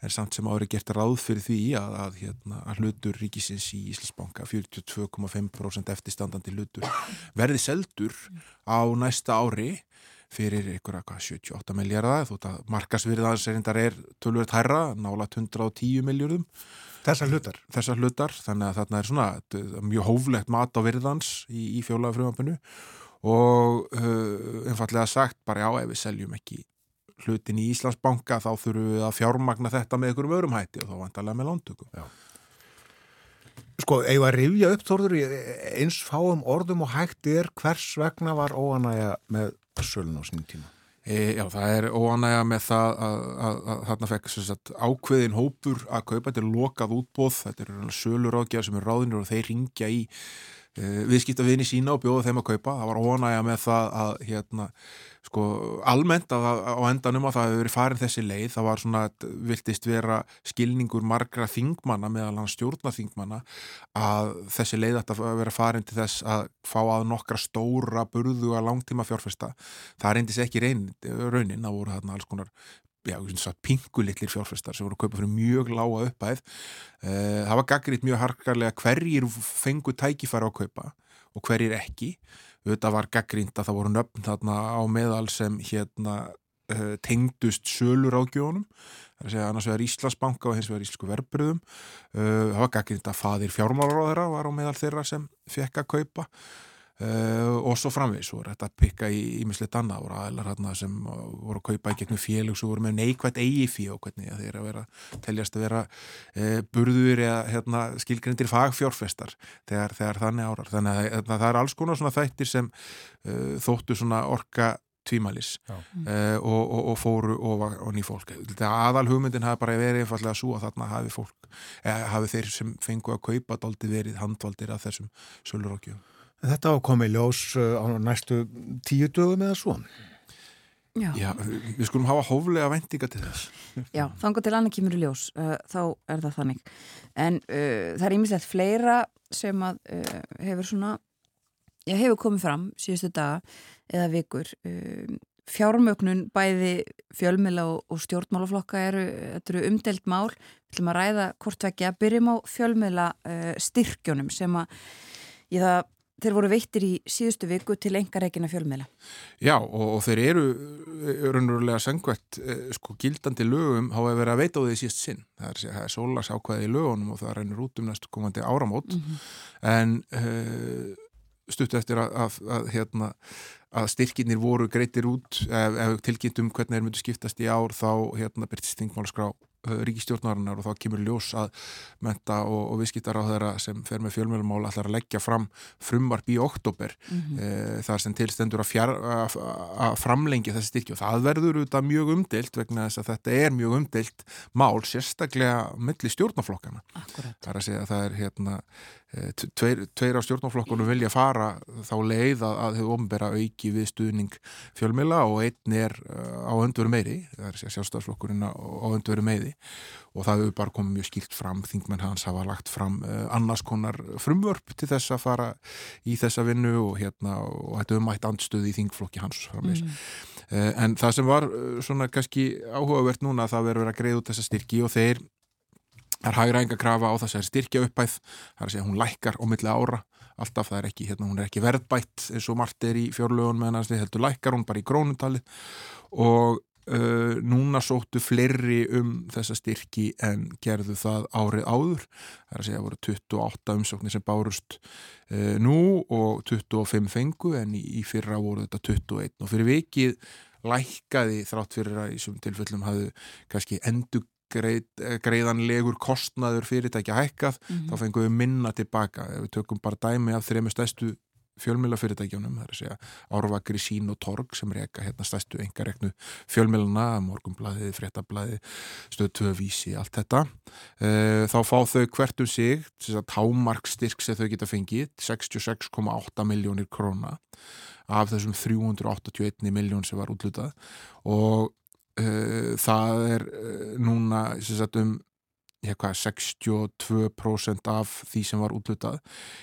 en samt sem árið gert ráð fyrir því að, að, hérna, að hlutur ríkisins í Íslandsbanka 42,5% eftirstandandi hlutur verði seldur á næsta ári fyrir einhverja 78 miljardar þótt að markasvirðanserindar er tölvöld hærra, nála 110 miljardum Þessar hlutar? Þessar hlutar, þannig að þarna er svona mjög hóflegt mat á virðans í, í fjólagafröðampinu og uh, einfallega sagt bara já ef við seljum ekki hlutin í Íslandsbanka þá þurfum við að fjármagna þetta með einhverjum örum hætti og þá vantarlega með lántöku já. Sko, eigum að rifja upp þorður eins fáum orðum og hægt er hvers vegna var óanægja með sölun á sínum tíma? E, já, það er óanægja með það að, að, að þarna fekk sagt, ákveðin hópur að kaupa, þetta er lokað útbóð, þetta er sölur ágjað sem er ráðinir og þeir ringja í uh, viðskiptavinni sína og bjóða þeim að kaupa. Það var ónægja með það að hérna, sko, almennt að, á endanum að það hefur verið farin þessi leið. Það var svona, viltist vera skilningur margra þingmanna meðal hann stjórnaþingmanna að þessi leið ætti að vera farin til þess að fá að nokkra stóra burðu að langtíma fjárfesta það reyndis ekki raunin, það voru þarna alls konar já, pingulitlir fjárfestar sem voru að kaupa fyrir mjög lága uppæð uh, það var gaggriðt mjög harkarlega hverjir fengu tækifæra á kaupa og hverjir ekki. Þetta var gaggriðt að það voru nöfn þarna á meðal sem hérna uh, tengdust sölur á gjónum það er að segja annars vegar Íslandsbanka og hins vegar Íslensku verbröðum uh, það var gaggriðt að fadir fjármálaróðara var á meðal þeirra sem fekk að kaupa Uh, og svo framvegis voru þetta að pikka í ímislegt annað. Voru aðeinar hérna sem voru að kaupa í gegnum félug sem voru með neikvægt eigi fí og hvernig þeir að vera, teljast að vera uh, burður eða hérna, skilgrindir fagfjórfestar þegar, þegar þannig árar. Þannig að, að það er alls konar svona þættir sem uh, þóttu svona orka tvímælis og, og, og fóru og ný fólk. Aðal hugmyndin hafi bara verið einfallega svo að þarna hafi fólk hafi þeir sem fengu að kaupa daldi verið handvaldir af þessum sölurókjum Þetta ákomi ljós uh, á næstu tíu dögum eða svo. Já. Já, við skulum hafa hóflega vendinga til þess. Já, þannig til annað kemur í ljós, uh, þá er það þannig. En uh, það er ímislegt fleira sem að uh, hefur svona, já, hefur komið fram síðustu daga eða vikur. Uh, fjármögnun bæði fjölmila og, og stjórnmálaflokka eru, eru umdelt mál. Við ætlum að ræða hvort vekja, byrjum á fjölmila uh, styrkjónum sem að, ég það þeir voru veittir í síðustu viku til engareikina fjölmiðla. Já og, og þeir eru eh, raunverulega sangvætt eh, sko gildandi lögum hafa verið að veita á því síðast sinn. Það er, er sólas ákvæði í lögunum og það rennur út um næstu komandi áramót mm -hmm. en uh, stuttu eftir að, að, að, hérna, að styrkinir voru greitir út ef, ef tilkynntum hvernig þeir myndu skiptast í ár þá hérna, byrtist þingmálskrá ríkistjórnarinnar og þá kemur ljós að menta og, og viðskiptar á þeirra sem fer með fjölmjölumál ætlar að leggja fram frumvarp í oktober mm -hmm. e, þar sem tilstendur að, fjár, að, að framlengja þessi styrki. Og það verður auðvitað mjög umdelt vegna þess að þetta er mjög umdelt mál sérstaklega milli stjórnaflokkana það er að segja að það er hérna Eh, tveir, tveir á stjórnáflokkunum vilja fara þá leið að, þau ofnbæra auki við stuðning fjölmila og einn er eh, á öndveru meiri það er sjálfstafsflokkurinn á öndveru meiri og það hefur bara komið mjög skilt fram þingmenn hans hafa lagt fram uh, annars konar frumvörp til þess að fara í þessa vinnu og hérna og þetta er umætt andstöði í þingflokki hans mm. uh, en það sem var uh, svona kannski áhugavert núna það verður að greiða út þessa styrki og þeir er hægra krafa á þess að styrkja uppæð, það er að segja hún lækkar á milli ára, alltaf það er ekki, hérna, hún er ekki verðbætt eins og margt er í fjárlögun meðan það heldur lækkar hún bara í grónutali og uh, núna sóttu fleiri um þessa styrki en gerðu það árið áður, það er að segja að voru 28 umsóknir sem bárust uh, nú og 25 fengu en í, í fyrra voru þetta 21 og fyrir vikið lækkaði þrátt fyrir að í svum tilfellum hafðu kannski endur eh, greiðanlegur kostnaður fyrirtækja hækkað, mm -hmm. þá fengum við minna tilbaka. Ef við tökum bara dæmi af þrejum stæstu fjölmjöla fyrirtækjunum, það er að segja Árvakri, Sín og Torg sem reyka hérna stæstu engareknu fjölmjöluna, Morgumblæði, Frettablæði, Stöðtöðvísi, allt þetta. E, þá fá þau hvert um sig, þess að támarkstyrk sem þau geta fengið, 66,8 miljónir króna af þessum 381 miljón sem var útlutað og uh, það er uh, núna sagt, um ja, hvað, 62% af því sem var útlutað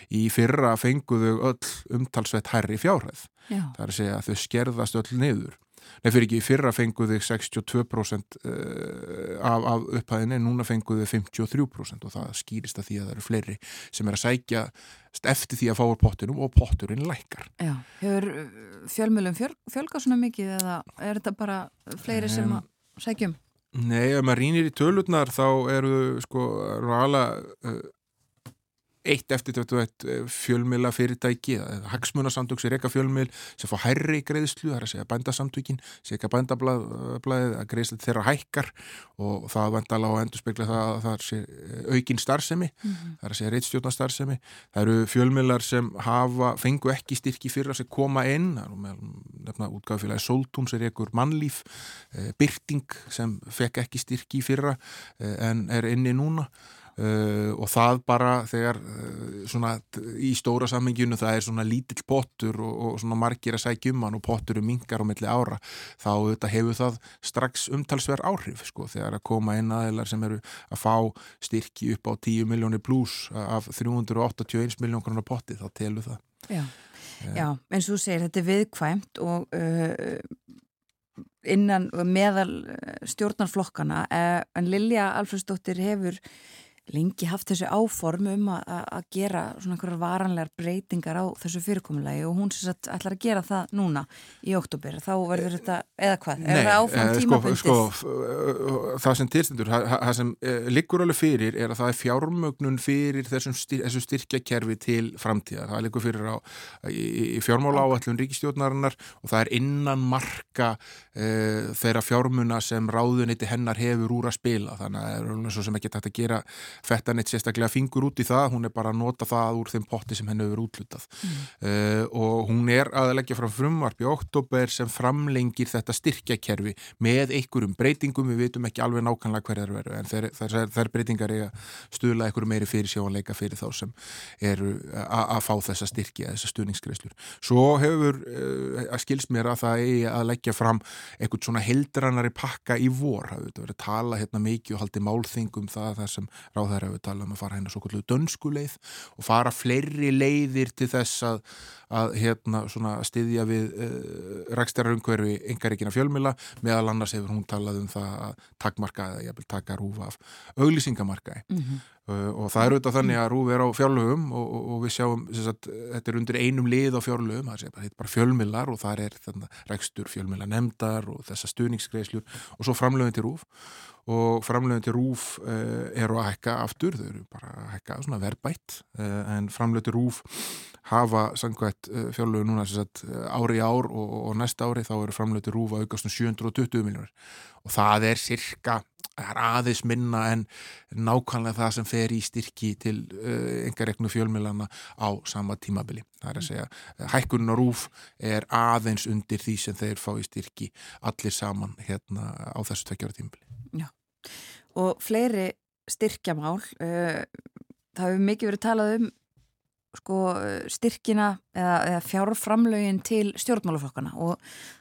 í fyrra fenguðu öll umtalsveit herri fjárhæð Já. það er að segja að þau skerðast öll niður Nei, fyrir ekki, fyrra fenguðu 62% eh, af, af upphæðinni, núna fenguðu 53% og það skýrist að því að það eru fleiri sem er að sækja eftir því að fáur pottinum og potturinn lækkar. Já, hefur uh, fjölmjölum fjöl, fjölga svona mikið eða er þetta bara fleiri sem að sækjum? Nei, ef maður rínir í tölurnar þá eru sko, alveg uh, eitt eftir eh, fjölmila fyrirtæki hagsmunarsamtök sem reyka fjölmil sem fá hærri greiðslu, það er að segja bændasamtökin sem ekki að bændablaðið að greiðslu þeirra hækkar og það vandala að endur spekla það að það sé eh, aukin starfsemi, mm -hmm. það er að segja reittstjórnarstarfsemi, það eru fjölmilar sem hafa, fengu ekki styrki fyrir að koma inn, nefna útgáðfélagi Soltún sem reykur mannlíf e, Byrting sem fekk ekki styrki fyrra e, en er inni núna Uh, og það bara þegar uh, svona í stóra samminginu það er svona lítill pottur og, og svona margir að sækja um hann og pottur um mingar á milli ára þá þetta, hefur það strax umtalsverð áhrif sko þegar að koma inn aðeinar sem eru að fá styrki upp á 10 miljónir pluss af 381 miljón konar potti þá telur það. Já, Já eins og þú segir þetta er viðkvæmt og uh, innan meðal stjórnarflokkana en Lilja Alfredsdóttir hefur lengi haft þessu áform um að gera svona einhverjar varanlegar breytingar á þessu fyrirkomulegi og hún sem sagt ætlar að gera það núna í oktober, þá verður þetta eða hvað, er það áfram eh, tímabundið? Sko, sko, það sem tilstendur það sem eh, liggur alveg fyrir er að það er fjármögnun fyrir þessum styr, þessu styrkjakerfi til framtíðar. Það liggur fyrir á í, í fjármála áallun ríkistjórnarinnar og það er innan marka uh, þeirra fjármuna sem ráðuniti hennar hefur úr að spila. Þannig að gera fettan eitt sérstaklega fingur út í það, hún er bara að nota það úr þeim potti sem henni hefur útlutað mm. uh, og hún er að leggja fram frumvarp í oktober sem framlengir þetta styrkjakerfi með einhverjum breytingum, við veitum ekki alveg nákvæmlega hverjar veru, en þær breytingar er að stuðla einhverju meiri fyrir sjóanleika fyrir þá sem eru að fá þessa styrki, þessa stuðningsgreislur svo hefur uh, að skils mér að það er að leggja fram eitthvað svona heldranari pakka í vor, það verið að tala hérna mikið og haldi málþingum það, það sem ráð ráð þær hefur talað um að fara hérna svo kvöldu dönsku leið og fara fleiri leiðir til þess að, að hérna styðja við uh, eh, rækstærarungverfi yngaríkina fjölmila meðal annars hefur hún talað um það að takkmarka eða taka rúfa af auglýsingamarkaði mm -hmm. Uh, og það er auðvitað þannig að rúfi er á fjárlögum og, og, og við sjáum sagt, þetta er undir einum lið á fjárlögum það er bara fjölmilar og það er rækstur fjölmila nefndar og þessa stuðningsgreislur og svo framlögum til rúf og framlögum til RÚF uh, eru að hækka aftur, þau eru bara að hækka svona verbætt uh, en framlögum til RÚF hafa sangvægt uh, fjárlögu núna sagt, ári í ár og, og næsta ári þá eru framlögum til RÚF að aukast um 720 miljónir og það er cirka, aðeins minna en nákvæmlega það sem fer í styrki til engareknu fjölmilana á sama tímabili. Það er að segja, hækkunum á RÚF er aðeins undir því sem þeir fá í styrki allir saman hérna á þessu tvekjára tímabili. Já og fleiri styrkjamál uh, það hefur mikið verið talað um sko, styrkina eða, eða fjárframlögin til stjórnmálaflokkana og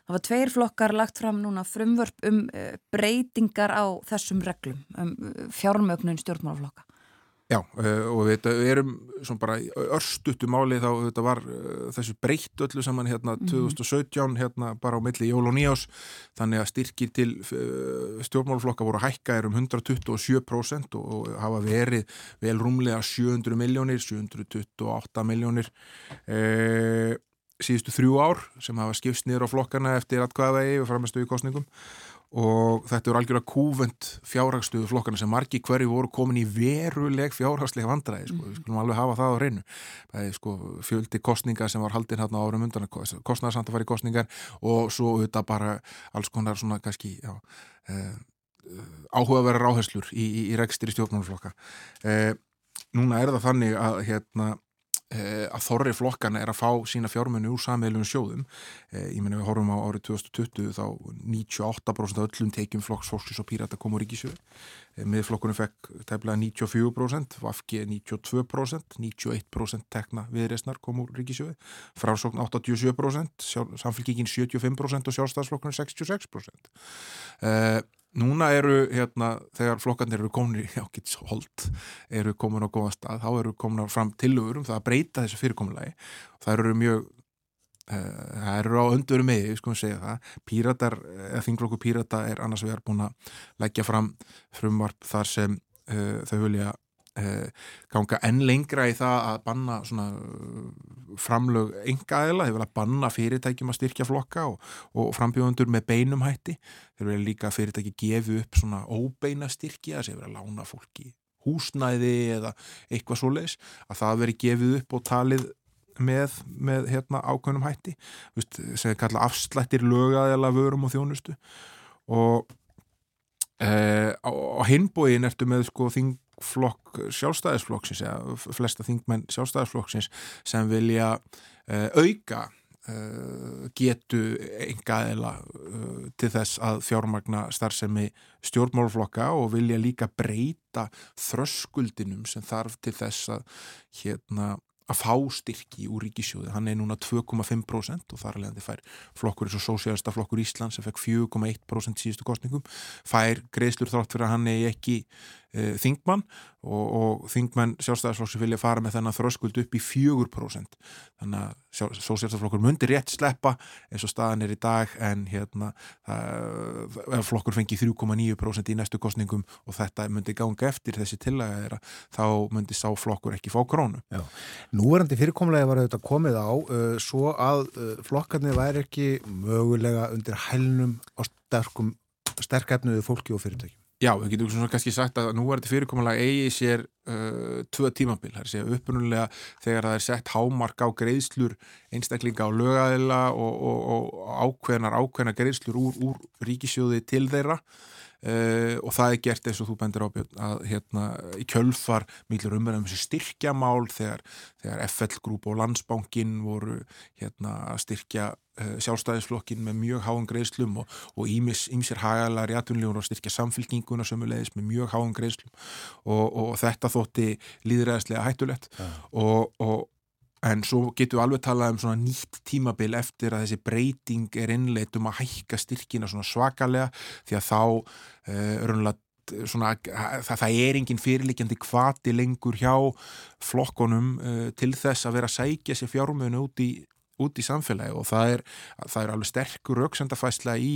það var tveir flokkar lagt fram núna frumvörp um uh, breytingar á þessum reglum um fjármögnun stjórnmálaflokka Já, uh, og við, erum svona bara örstutu máli þá þetta var uh, þessu breytt öllu saman hérna mm -hmm. 2017 hérna bara á milli jól og nýjás þannig að styrkir til uh, stjórnmáluflokka voru hækka er um 127% og, hafa verið vel rúmlega 700 miljónir 728 miljónir síðustu þrjú ár sem hafa skipst niður á flokkana eftir atkvæðavegi og framistu í kostningum og þetta eru algjörlega kúvönd fjárhagstuðu flokkana sem margi hverju voru komin í veruleg fjárhagslega vandræði sko. við skulum alveg hafa það á reynu það er sko fjöldi kostninga sem var haldinn hérna árum undan í kostningar og svo auðvitað bara alls konar svona kannski já, eh, áhugaverðar áherslur í, í, í rekstir í stjórnmáluflokka eh, núna er það þannig að hérna að þorri flokkana er að fá sína fjármennu úr sammeilum sjóðum. Eh, ég menna við horfum á árið 2020 þá 98% af öllum tekjum flokks fólksins og pírata kom úr ríkisjöðu eh, miðflokkunum fekk tefnilega 94% Vafki 92% 91% tekna viðreysnar kom úr ríkisjöðu frásókn 87% samfélkíkin 75% og sjálfstæðsflokkunum 66% eða Núna eru, hérna, þegar flokkarnir eru komin í ákveðshold, eru komin á góða stað, þá eru komin fram tilugur um það að breyta þessu fyrirkomulagi. Það eru mjög, uh, það eru á öndurum með, við skoðum segja það, píratar, eða þingflokku pírata er annars vegar búin að leggja fram frumvarp þar sem uh, þau vilja ganga enn lengra í það að banna svona framlög engaðila, þeir vilja banna fyrirtækjum að styrkja flokka og, og frambjóðundur með beinum hætti, þeir vilja líka fyrirtæki gefu upp svona óbeina styrkja þeir vilja lána fólki húsnæði eða eitthvað svo leiðis að það veri gefið upp og talið með, með hérna, ákveðnum hætti. Vist, sem er kallað afslættir lögaðela vörum og þjónustu. Og e, á, á hinbóin ertu með sko þing flokk sjálfstæðisflokksins eða flesta þingmenn sjálfstæðisflokksins sem vilja uh, auka uh, getu enga eða uh, til þess að fjármagna starfsemi stjórnmálflokka og vilja líka breyta þröskuldinum sem þarf til þess að hérna að fá styrki úr ríkisjóði hann er núna 2,5% og þar alveg fær flokkur eins og Sósialista flokkur Ísland sem fekk 4,1% síðustu kostningum fær greiðslur þrátt fyrir að hann er ekki þingmann og, og þingmann sjálfstæðarsflokks vilja fara með þennan þröskuld upp í 4% þannig að Sósialistaflokkur mundir rétt sleppa eins og staðan er í dag en hérna það, flokkur fengi 3,9% í næstu kostningum og þetta myndi ganga eftir þessi tillaga þeirra þá myndi sá flokkur ekki fá krónu. Já. Núverandi fyrirkomlega var þetta komið á uh, svo að uh, flokkarnir væri ekki mögulega undir hælnum á sterkum sterkefnuðu fólki og fyrirtækjum Já, við getum svona kannski sagt að nú er þetta fyrirkomulega eigi sér uh, tvö tímabil, það er segja uppunulega þegar það er sett hámark á greiðslur einstaklinga á lögæðila og, og, og ákveðnar ákveðnar greiðslur úr, úr ríkisjóði til þeirra Uh, og það er gert eins og þú bendir á að hérna í kjölfar mýlur umverðum þessi styrkjamál þegar, þegar FL Group og Landsbankin voru hérna að styrkja uh, sjálfstæðisflokkin með mjög háan greiðslum og, og ímis, ímsir hagalar í atvinnlífun og styrkja samfylginguna sömulegis með mjög háan greiðslum og, og þetta þótti líðræðislega hættulegt ja. og, og En svo getum við alveg talað um svona nýtt tímabil eftir að þessi breyting er innleitt um að hækka styrkina svona svakalega því að þá uh, svona, það, það er engin fyrirlikjandi kvati lengur hjá flokkonum uh, til þess að vera að sækja sér fjármönu út í út í samfélagi og það er, það er alveg sterkur auksendafæsla í,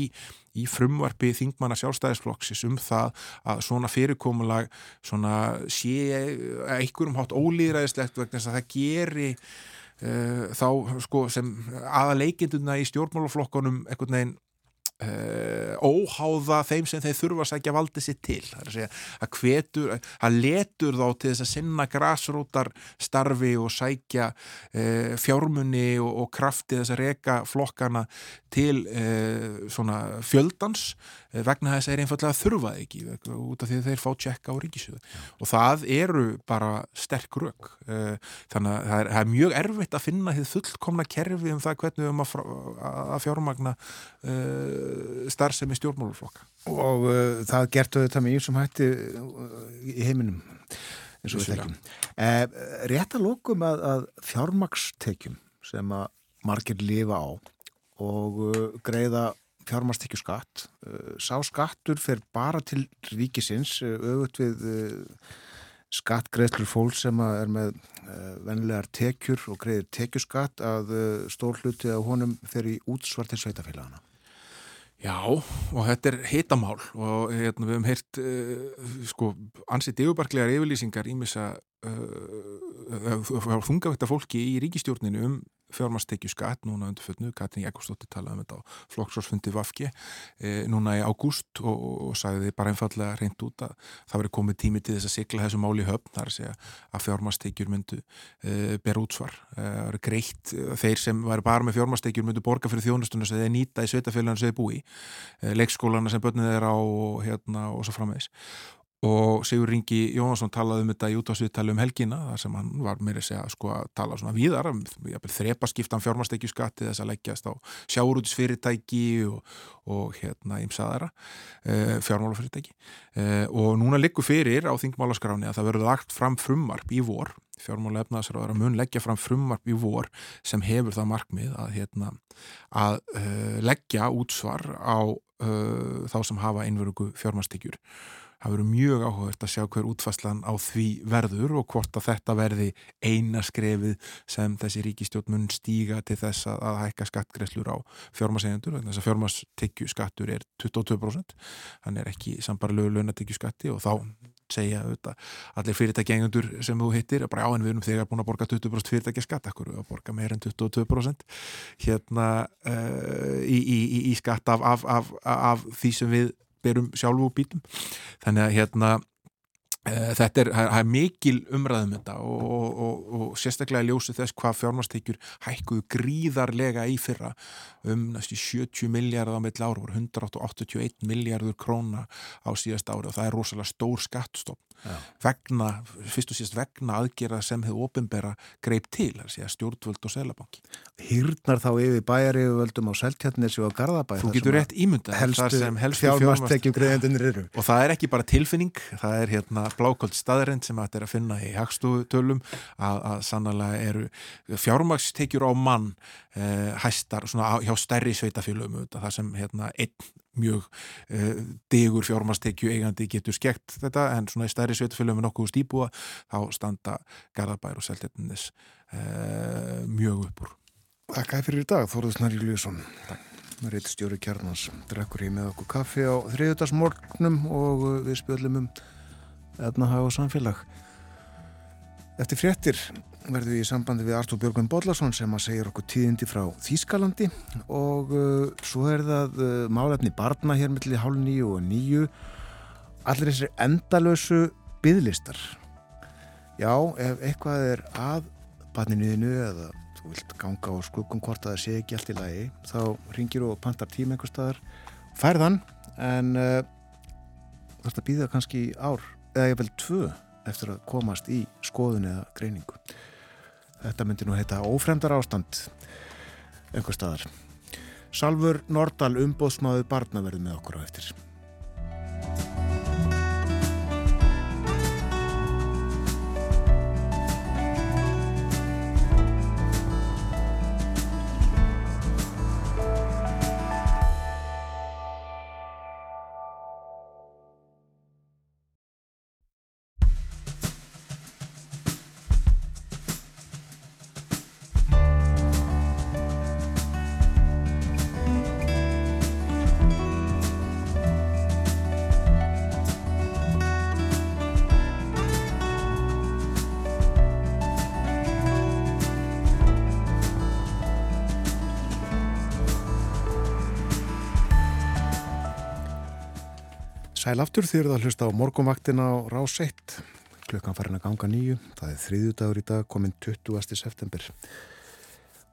í frumvarfi þingmanna sjálfstæðisfloksis um það að svona fyrirkomulag svona sé einhverjum hátt ólýðræðislegt vegna þess að það geri uh, þá sko sem aða leikinduna í stjórnmálaflokkonum einhvern veginn Uh, óháða þeim sem þeir þurfa að sækja valdi sér til. Það er að segja að hvetur, að letur þá til þess að sinna grásrótar starfi og sækja uh, fjármunni og, og krafti þess að reyka flokkana til uh, svona fjöldans vegna þess að þeir einfallega þurfa ekki út af því að þeir fá tjekka á ríkisöðu og það eru bara sterk rauk þannig að það er, það er mjög erfitt að finna því fullkomna kerfi um það hvernig við um að, að fjármagna starfsemi stjórnmáluflokka. Og uh, það gertu þetta með ímsum hætti uh, í heiminum eins og við þekkjum. Eh, rétt að lókum að, að fjármakstekjum sem að margir lifa á og uh, greiða fjármakstekju skatt. Uh, sá skattur fer bara til ríkisins uh, auðvitað við uh, skattgreðslur fólk sem er með vennilegar tekjur og greiðir tekjuskatt að stór hluti að honum fer í útsvar til sveitafélagana. Já, og þetta er hitamál og hérna, við hefum heyrt uh, sko, ansið digubarklegar yfirlýsingar ímissa uh, þungavætta fólki í ríkistjórninu um fjármastekju skatt núna undir fötnu, Katrin Jakobsdóttir talaði um þetta á flokksórsfundi Vafki e, núna í ágúst og, og sagði bara einfallega reynd út að það veri komið tími til þess að sigla þessu máli höfn þar segja að fjármastekjur myndu e, ber útsvar. E, það veri greitt, þeir sem væri bara með fjármastekjur myndu borga fyrir þjónustunum sem þeir nýta í sveitafélaginu sem þeir búi leikskólana sem börnið þeir á hérna, og svo framvegis og Sigur Ringi Jónsson talaði um þetta í útásviðtali um helgina þar sem hann var meira segja sko, að tala svona víðar þrepaskiptan fjármastekjuskatti þess að leggjast á sjáurútisfyrirtæki og, og hérna ímsaðara e, fjármálafyrirtæki. E, og núna liggur fyrir á þingmálaskráni að það verður lagt fram frumvarp í vor. Fjármála efnaðsraður að mun leggja fram frumvarp í vor sem hefur það markmið að, hérna, að e, leggja útsvar á þá sem hafa einverugu fjármastekjur það verður mjög áhugavert að sjá hver útfæslan á því verður og hvort að þetta verði eina skrefið sem þessi ríkistjórn mun stíga til þess að, að hækka skattgreslur á fjármasegjöndur þess að fjármastekju skattur er 22% hann er ekki sambarlegu launatekju skatti og þá segja auðvitað, allir fyrirtækjengundur sem þú hittir, bara á en við erum þegar búin að borga 20% fyrirtækja skatt, akkur við að borga meir en 22% hérna uh, í, í, í skatt af, af, af, af því sem við berum sjálfu og bítum. Þannig að hérna e, þetta er, er mikil umræðum þetta og, og, og, og sérstaklega ljósi þess hvað fjármastekjur hækkuðu gríðarlega í fyrra. Um næstu 70 miljardar á mill ára voru 181 miljardur króna á síðast ári og það er rosalega stór skattstopp Já. vegna, fyrst og síðast vegna aðgera sem hefur ofinbera greip til, sé að stjórnvöld og selabanki. Hýrnar þá yfir bæjari völdum á Seltjarnesi og Garðabæ Þú getur rétt eru. Og það er ekki bara tilfinning, það er hérna blákold staðarind sem þetta er að finna í hagstútölum að, að sannlega eru fjármastekjur á mann eh, hæstar svona, hjá stærri sveitafélögum það sem hérna einn mjög uh, digur fjármastekju eigandi getur skekt þetta en svona í stærri sveitafélögum með nokkuð stíbúa þá standa Garðabær og Seltjarnis uh, mjög uppur Takk fyrir í dag Þóruð Snarri Ljósson Reit stjóri kjarnans drekkur í með okkur kaffi á þriðutarsmorgnum og við spjöldum um eðnahag og samfélag. Eftir fréttir verðum við í sambandi við Artur Björgun Bodlason sem að segja okkur tíðindi frá Þýskalandi. Og uh, svo er það uh, málefni barna hér mellir hálf nýju og nýju allir þessir endalösu byðlistar já, ef eitthvað er að barninuðinu eða þú vilt ganga á skuggum hvort að það sé ekki allt í lagi þá ringir og pantar tíma einhver staðar. Færðan en uh, að býða kannski ár eða ég vel tvö eftir að komast í skoðun eða greiningu Þetta myndi nú heita ófremdar ástand einhver staðar. Salfur Nordal umbóðsmáðu barna verði með okkur á eftir. Sæl aftur því að hlusta á morgunvaktina á rás 1. Klukkan farin að ganga nýju. Það er þriðju dagur í dag, kominn 20. september.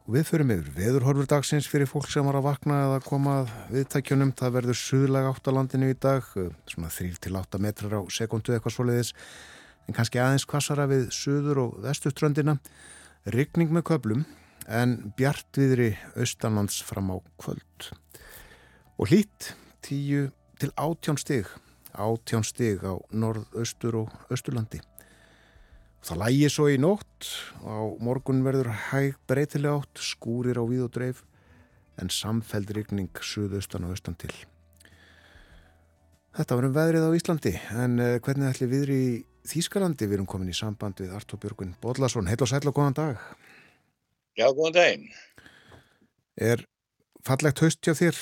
Og við förum yfir veðurhorfur dagsins fyrir fólk sem var að vakna eða koma viðtækjunum. Það verður suðlega átt á landinu í dag, svona 3-8 metrar á sekundu eitthvað svoleiðis. En kannski aðeins kvassara við suður og vestuströndina. Ryggning með köplum en bjartviðri austanlands fram á kvöld. Og hlýtt 10 til 18 stig átján stig á norðaustur og austurlandi. Það lægi svo í nótt og á morgun verður hæg breytilega átt, skúrir á víð og dreif en samfeld rigning suðaustan og austan til. Þetta var um veðrið á Íslandi en uh, hvernig ætli viðri í Þýskalandi við erum komin í samband við Artur Björgun Bodlason. Heil og sæl og góðan dag. Já, góðan daginn. Er fallegt haust hjá þér?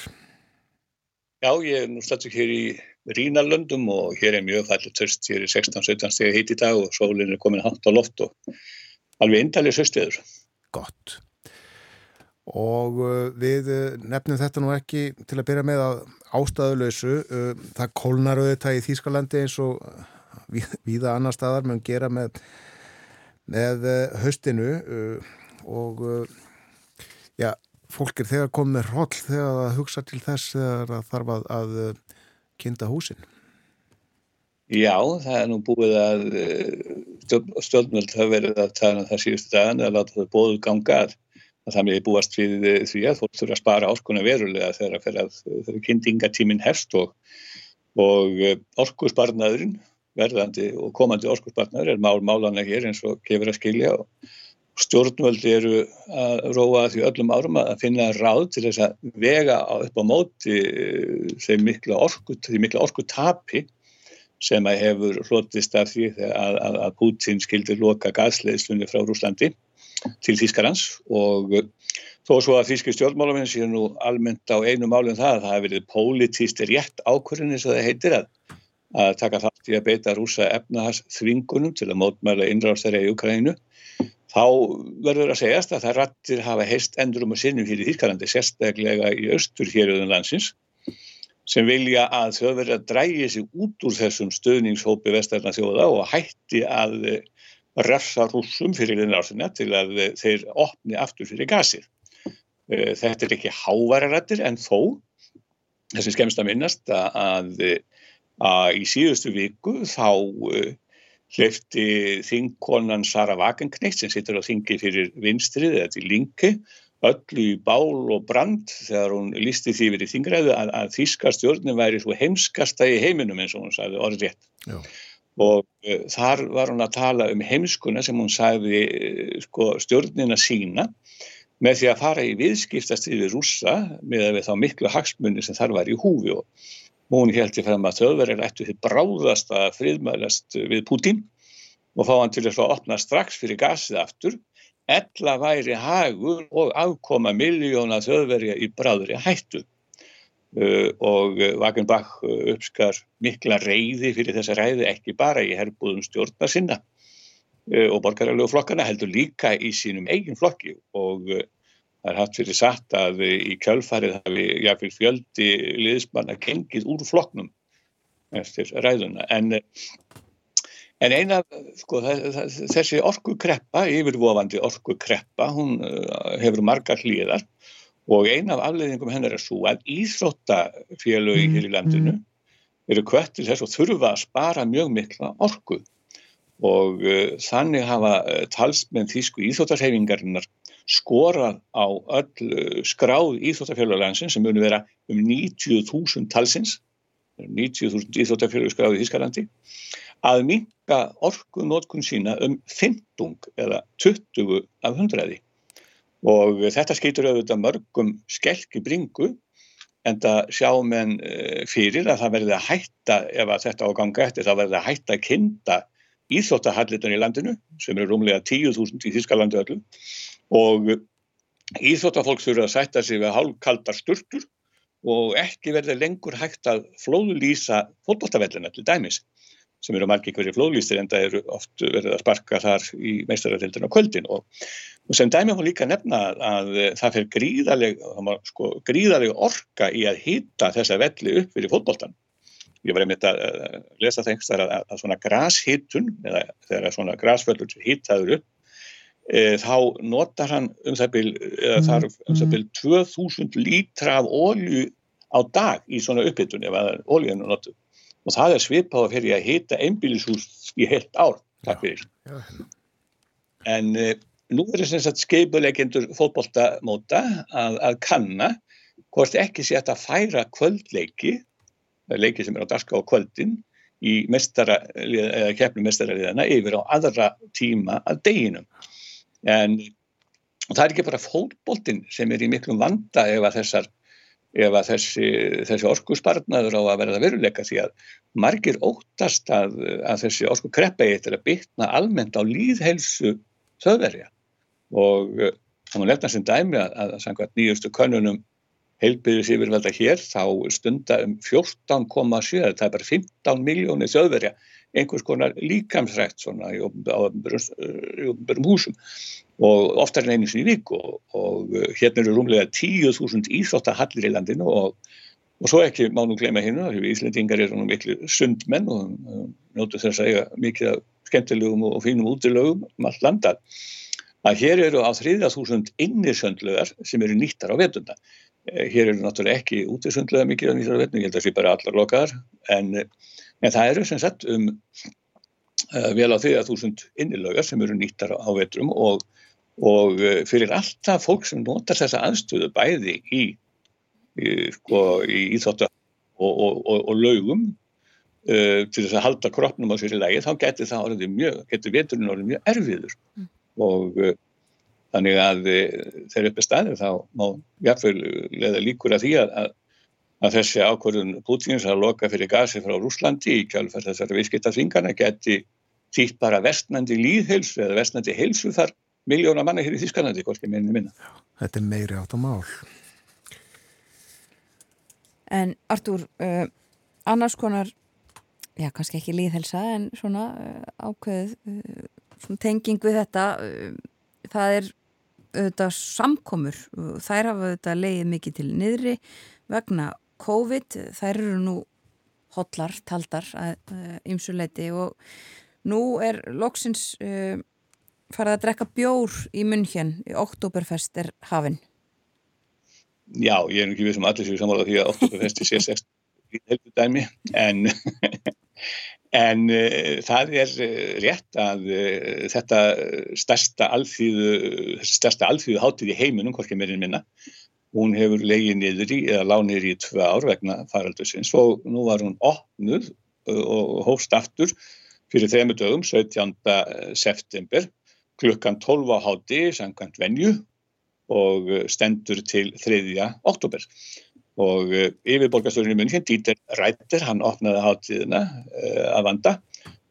Já, ég er nú stættur hér í Rínalöndum og hér er mjög fallið törst, hér er 16-17 steg hitt í dag og sólinn er komin hátt á loft og alveg indalið söstuður. Gott. Og uh, við uh, nefnum þetta nú ekki til að byrja með að ástæðuleysu. Uh, það kólnar auðvitað í Þýskalandi eins og við, viða annar staðar meðan gera með, með höstinu og já, fólk er þegar komið hróll þegar það hugsa til þess þegar það þarf að, að kynnta húsin? Já, það er nú búið að stjórnvöld hafa verið að tala um það síðustu dagan að láta það bóðu ganga að það með búast við því að fólk þurfa að spara áskona verulega þegar, kynntingatíminn hefst og, og orkusbarnaðurinn verðandi og komandi orkusbarnaður er mál málanlega hér eins og gefur að skilja og stjórnvöldi eru að róa því öllum árum að finna ráð til þess að vega upp á móti þeim mikla orku, orku tapi sem að hefur hlutist af því að, að, að Putin skildi loka gasleðslunni frá Rúslandi til Þýskarans og þó svo að Þýski stjórnmálamenn séu nú almennt á einu málum það að það hefur verið pólitíst rétt ákvörðin eins og það heitir að, að taka þátt í að beita rúsa efnahars þvingunum til að mótmæla innráðstæri í Ukraínu þá verður að segjast að það rattir hafa heist endur um að sinnum hér í Þýskalandi, sérstaklega í austur héröðun landsins, sem vilja að þau verður að drægi sig út úr þessum stöðningshópi vestarna þjóða og hætti að refsa rúsum fyrir þennan ársina til að þeir opni aftur fyrir gasið. Þetta er ekki hávararættir en þó, þessi skemmst að minnast að, að í síðustu viku þá hleyfti þingkonan Sara Wagenknecht sem sittur á þingi fyrir vinstrið eða til linki öllu í bál og brand þegar hún lísti því verið þingræðu að, að þýska stjórnum væri svo heimskasta í heiminum eins og hún sagði orðið rétt. Og uh, þar var hún að tala um heimskuna sem hún sagði uh, sko, stjórnina sína með því að fara í viðskiptastið við rúsa með að við þá miklu hagsmunni sem þar var í húfi og hún held ég fram að þauðverðir ættu þið bráðast að friðmælast við Putin og fá hann til að opna strax fyrir gasið aftur. Ella væri hagur og afkoma miljóna þjóðverja í bráðri hættu. Uh, og Wagenbach uppskar mikla reyði fyrir þessa ræði ekki bara í herbúðum stjórna sinna uh, og borgarlegu flokkana heldur líka í sínum eigin flokki og uh, það er haft fyrir satt að í kjölfarið hafi jáfnveil fjöldi liðsmanna gengið úr flokknum eftir ræðuna en En eina, sko, þessi orkukreppa, yfirvofandi orkukreppa, hún uh, hefur margar hlýðar og eina af afleiðingum hennar er svo að íþróttafélögi hér í landinu mm. eru kvöttir þess og þurfa að spara mjög mikla orku og uh, þannig hafa uh, talsmenn þýsku íþróttarhefingarinnar skorað á öll uh, skráð íþróttafélaglansins sem munu vera um 90.000 talsins, 90.000 íþróttafélagi skráð í Þýskalandi að minka orku nótkun sína um 15 eða 20 af hundraði. Og þetta skýtur auðvitað mörgum skelki bringu en það sjá menn eh, fyrir að það verði að hætta ef að þetta á ganga eftir það verði að hætta að kynna íþróttahallitan í landinu sem eru rúmlega 10.000 í Þískalandi öllu og íþróttafólk þurfa að sætta sig við hálfkaldar sturtur og ekki verði lengur hægt að flóðlýsa fótbolltavellina til dæmis sem eru margir hverju flóðlýstir en það eru oft verið að sparka þar í meistarartildin á kvöldin og, og sem dæmi hún líka nefna að það fer gríðaleg, sko, gríðaleg orka í að hýtta þessa velli upp fyrir fótboltan. Ég var einmitt að lesa þengst þar að, að svona grashýttun, eða þegar svona grasföllur hýttaður upp, e, þá notar hann um það eða mm, um það byl 2000 lítra af ólju á dag í svona upphittun og það er svipað að fyrir að hita einbílishús í heilt ár, takk fyrir. Já, já. En uh, nú er þess að skeipuleikendur fótboltamóta að, að kanna hvort ekki sé að færa kvöldleiki, leiki sem er á daska á kvöldin, í keppnum mestaraliðana yfir á aðra tíma að deginum. En það er ekki bara fótboltin sem er í miklum vanda ef að þessar ef að þessi, þessi orkuspartnaður á að verða veruleika því að margir óttast að, að þessi orsku kreppa eitt er að bytna almennt á líðhelsu þauðverja og það má lefna sem dæmi að, að samkvæmt nýjustu könnunum heilbyrðis yfirvelda hér þá stunda um 14,7 það er bara 15 miljónir þauðverja einhvers konar líkamsrætt svona í ofnbörum húsum og oftar en einu sinni vík og, og uh, hérna eru rúmlega 10.000 íþróttahallir í landinu og, og svo ekki má nú gleyma hérna Íslandingar eru nú miklu sundmenn og um, njótu þess að eiga mikið skemmtilegum og fínum útilögum um allt landa að hér eru á 3.000 innisöndluðar sem eru nýttar á vetunda. Eh, hér eru náttúrulega ekki útisöndluðar mikið á nýttar á vetunda, ég held að það sé bara allar lokaðar en, en það eru sem sagt um uh, vel á 3.000 innilögar sem eru nýttar á, vetrum og og eh, fyrir alltaf fólk sem notar þessa aðstöðu bæði í, í, sko, í íþóttu og, og, og, og laugum uh, til þess að halda kroppnum á sér í lagi, þá getur það orðið mjög, getur veturinn orðið mjög erfiður mm. og uh, þannig að þegar upp er staðið þá má jáfnveil leða líkur að því að, að, að þessi ákvörðun Pútins að loka fyrir gasi frá Rúslandi í kjálfær þessari viðskiptaþingana geti þýtt bara vestnandi líðhelsu eða vestnandi helsu þar miljóna manna hér í Þískanandi, hvorki minni minna. Þetta er meiri átt á mál. En Artúr, uh, annars konar, já kannski ekki líðhelsa en svona uh, ákveð uh, svona tenging við þetta, uh, það er auðvitað samkomur, þær hafa auðvitað leiðið mikið til niðri vegna COVID, þær eru nú hotlar, taldar að ymsuleiti uh, og nú er loksins uh, farið að drekka bjór í munn hér í Oktoberfest er hafinn Já, ég er ekki við sem allir séu samála því að Oktoberfesti sé sérst í helgu dæmi en, En uh, það er rétt að uh, þetta stærsta alþýðu, stærsta alþýðu hátíð í heiminum, hvorki meirinn minna, hún hefur legið niður í, eða lág niður í tvö ár vegna faraldusins og nú var hún opnuð og hófst aftur fyrir þrejum dögum, 17. september, klukkan 12 á háti, samkvæmt venju og stendur til 3. oktober og uh, yfirborgarstjórnir munn, Dieter Reiter, hann opnaði hátíðina uh, að vanda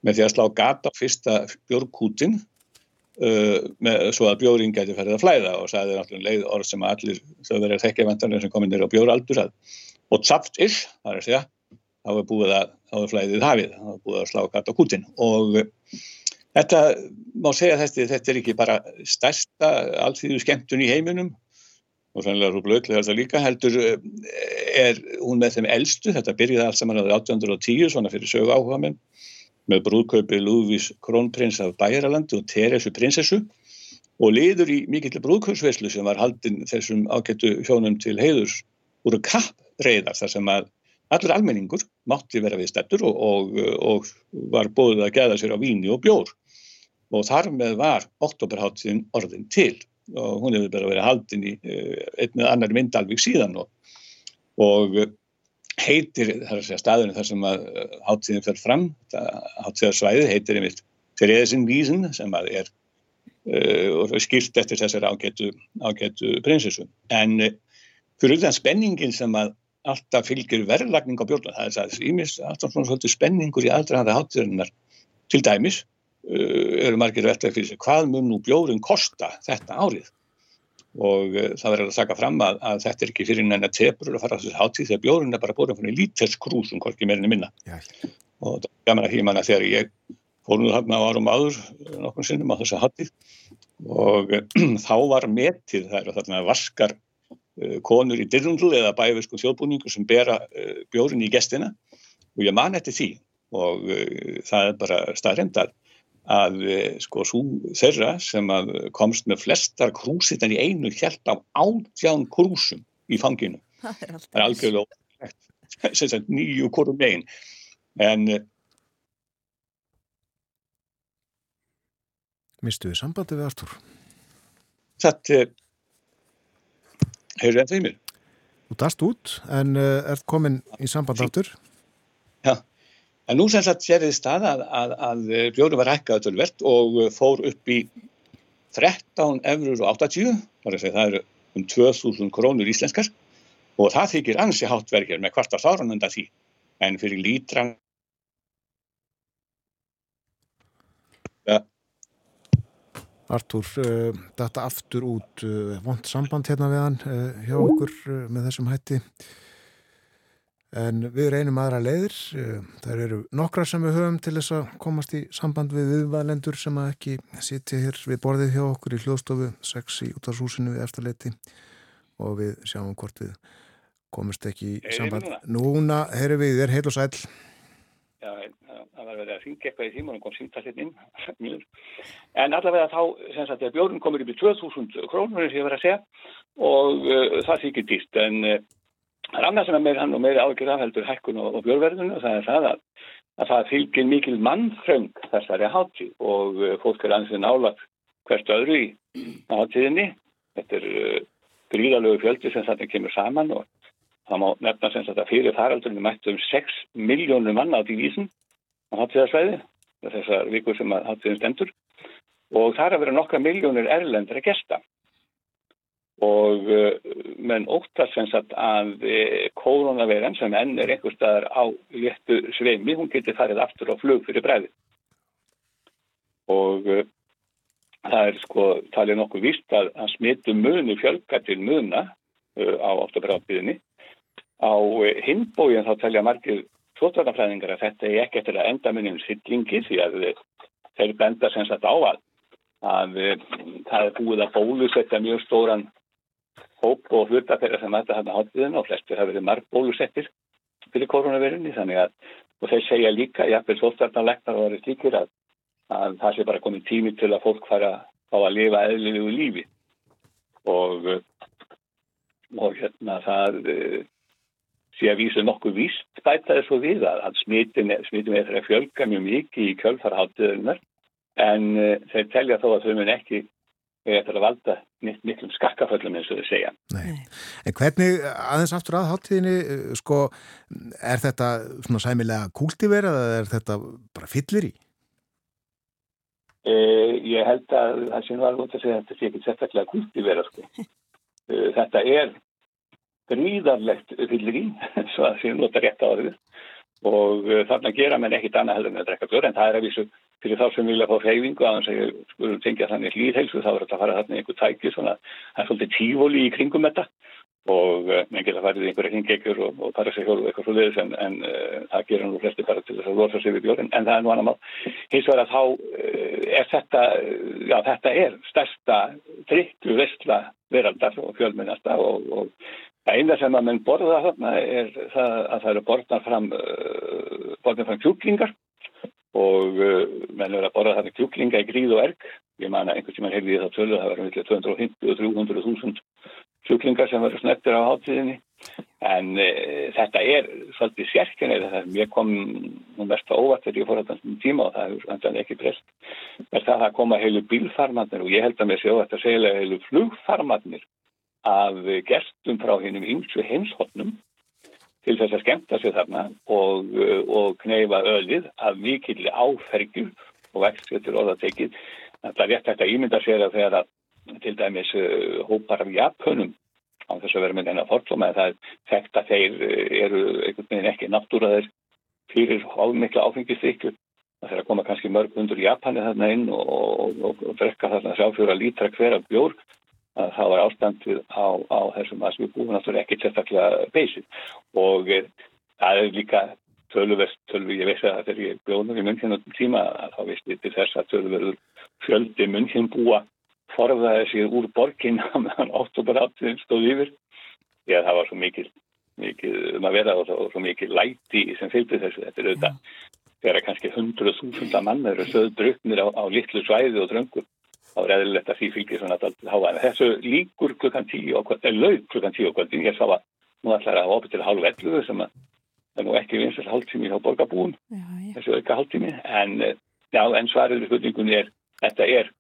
með því að slá gata á fyrsta bjórkútin uh, með, svo að bjórin geti ferðið að flæða og sagði náttúrulega leið orð sem allir þau verið að þekkja vantarlega sem komið nýra á bjóraldur og tsaft ill, það er að segja þá er búið að, þá er flæðið hafið þá er búið að slá gata á kútin og þetta má segja þetta, þetta er ekki bara stærsta allþýðu skemmtun í heiminum og sannlega svo blöðlega þetta líka heldur er hún með þeim eldstu, þetta byrjiði allt saman á 1810 svona fyrir sögu áhuga minn með brúðkaupi Lúðvís Krónprins af Bæjaralandi og Teresu prinsessu og liður í mikill brúðkaupsveislu sem var haldinn þessum ágættu hjónum til heiðurs úr kappreyðar þar sem að allur almenningur mátti vera við stættur og, og, og var bóðið að geða sér á víni og bjór. Og þar með var oktoberháttin orðin til og hún hefur bara verið haldin í einn með annar myndalvík síðan og, og heitir þar að segja staðinu þar sem að háttíðin fer fram, háttíðarsvæðið heitir einmitt Teresin Vísin sem að er uh, skilt eftir þessari ágætu, ágætu prinsessu. En uh, fyrir utan spenningin sem að alltaf fylgir verðlagning á bjórna, það er það ímis alltaf svona svolítið spenningur í aðdraðanda háttíðarinnar til dæmis uh, eru margir veltað fyrir sig hvað mun nú bjórin kosta þetta árið og uh, það verður að taka fram að, að þetta er ekki fyrir neina tepur að fara þessu hátíð þegar bjórin er bara búin fyrir líterskrúsum, hvorki meirinni minna. Já. og það er gaman að hýma hana þegar ég fór nú þarna árum áður nokkur sinnum á þessu hátíð. Og uh, þá var metið það eru þarna vaskar uh, konur í dyrrundl eða bæfiskum þjóðbúningu sem bera bjórin í gestina. Og ég man eftir því. Og það er bara staðrendar að sko svo þeirra sem að komst með flestar krúsitan í einu hjælt á átján krúsum í fanginu. Það er Það er algjörlega sem sagt nýju korum megin. En Mistu við sambandi við Artur? þetta heyrðu þetta í mér. Þú dast út en uh, ert komin í samband aftur? Já, en nú sem sagt sérðið stað að, að, að bjóru var hækkað tölvert og fór upp í 13 eurur og 80, þar að segja það eru um 2000 krónur íslenskar. Og það þykir ansi háttverkir með kvartast áran enda því, en fyrir lítran Artur, uh, þetta aftur út uh, vond samband hérna við hann uh, hjá okkur með þessum hætti en við reynum aðra leiðir uh, það eru nokkra sem við höfum til þess að komast í samband við viðvalendur sem að ekki sitja hér við borðið hjá okkur í hljóðstofu 6 í útvarshúsinu við eftirleiti og við sjáum hvort við komast ekki í samband núna? Heyrum við þér heil og sæl Já, það var verið að ringa eitthvað í tíma og kom símtallinn inn. en allavega þá, sem sagt, bjórn komur í 2000 krónur, og ég var að segja, og uh, það þykir dýrt. En uh, það er annað sem er meira hann og meira ágjör afheldur hækkun og, og bjórverðinu, það er það að, að það fylgir mikil mannfröng þessari hátíð og uh, fólk er ansið nálat hvert öðru í hátíðinni. Þetta er uh, gríðalögu fjöldi sem þetta kemur saman og það má nefna sem að fyrir faraldurinn mættu um 6 miljónur manna á dívísin á hátíðarsvæði, þessar vikur sem að hátíðin stendur og það er að vera nokkra miljónir erlendra gesta og uh, menn óttast sem sagt að uh, koronaviran sem enn er einhver staðar á léttu sveimi, hún getur farið aftur á flug fyrir bræði og uh, það er sko talið nokkuð víst að, að smitu muni fjölga til muna á óttabræðabíðinni á hinbóin þá telja margir Svotarnafræðingar að þetta er ekki eftir að enda munum syllingi því að þeir benda sem sagt á að, að það er búið að bólusetta mjög stóran hóp og hluta þeirra sem þetta hann átíðin og flestir hafa verið marg bólusettir fyrir koronavirunni þannig að og þeir segja líka, jáfnveg svotarnaflæknar og verið slíkir að, að það sé bara komið tími til að fólk fara á að lifa eðlilegu lífi. Og og hérna það sé að vísu nokkuð víst bæta þessu við að, að smitin er þeirra fjölga mjög mikið í kjölfarháttuðunar en uh, þeir telja þó að þau mun ekki eftir að valda miklum skakkaföllum eins og þau segja. Nei. En hvernig aðeins aftur að háttíðinni, sko, er þetta svona sæmilega kúltiverið eða er þetta bara fyllir í? Eh, ég held að það sem var út að segja að þetta sé ekki sérstaklega kúltiverið, sko. Eh, þetta er gríðarlegt fyllir í, svo að séum nota rétt á þau og uh, þarna gera menn ekkit annað heldur en að drekka björn en það er að vísu fyrir þá sem vilja fá hreyfingu að hann skulum tengja þannig hlýðhelsu þá er þetta að fara þarna einhver tæki svona, það er svolítið tífóli í kringum þetta. Og uh, menn geta farið einhverja hingekjur og, og fara sér hjólu eitthvað svo leiðis en, en uh, það gera nú flesti bara til þess að losa sig við björn en það er nú annar mál. Hins vegar að þá er þetta já þetta er stærsta drikku vestla veraldar og fjölminnasta og, og eina sem að menn borða þarna er það að það eru borðnar fram, uh, borðnar fram kjúklingar og uh, menn eru að borða þarna kjúklinga í gríð og erg. Ég man að einhvern tíma heyrði ég það tölu, það var 250 og 300 þúsund kjúklingar sem verður snettir á hátíðinni. En uh, þetta er svolítið sérkjörnir, það er kom nú mest á óvart þegar ég fór þetta um tíma og það er ekki breyst. Það er það að koma heilu bílfarmarnir og ég held að mér séu að þetta segja heilu flugfarmarnir af gestum frá hennum ymsu heimshotnum til þess að skemta sig þarna og, og kneifa öllið af mikill áfergjur og vextu til orðatekið. Það er rétt að ímynda sér að þegar að til dæmis uh, hópar af Japunum á þess að vera með þennan fórtlóma það er þekkt að þeir uh, eru einhvern veginn ekki náttúraðir fyrir ámikla áfengistrykju. Það fyrir að koma kannski mörg hundur Japani þarna inn og, drekka þarna sjáfjóra lítra hver af bjór að það var ástandið á, á þessum að sem við búum náttúrulega ekki sérstaklega beysið. Og e, það er líka töluvert, tölvu, ég veist að er ég bjóður í munnkinn á tíma þá veist ég til þess að tölverður fjöldi munnkinn búa forðaði sig úr borgin meðan oktober áttuðin stóð yfir. Því að það var svo mikil, mikil um að vera og svo, svo mikil læti sem fylgdi þessu, þetta er auðvitað þegar kannski hundruð þúsunda mann eru söðbruknir á, á litlu svæði og dröngur þá er eðlilegt að því fylgir svona alltaf háa. En þessu líkur klukkan tíu kvöldin, lög klukkan tíu kvöldin, ég sá að nú ætlar að opið til halv 11 sem að það er nú ekki vinsast hálftími hjá borgarbúum, þessu auka hálftími, en, já, en svarið spurningunni er, þetta er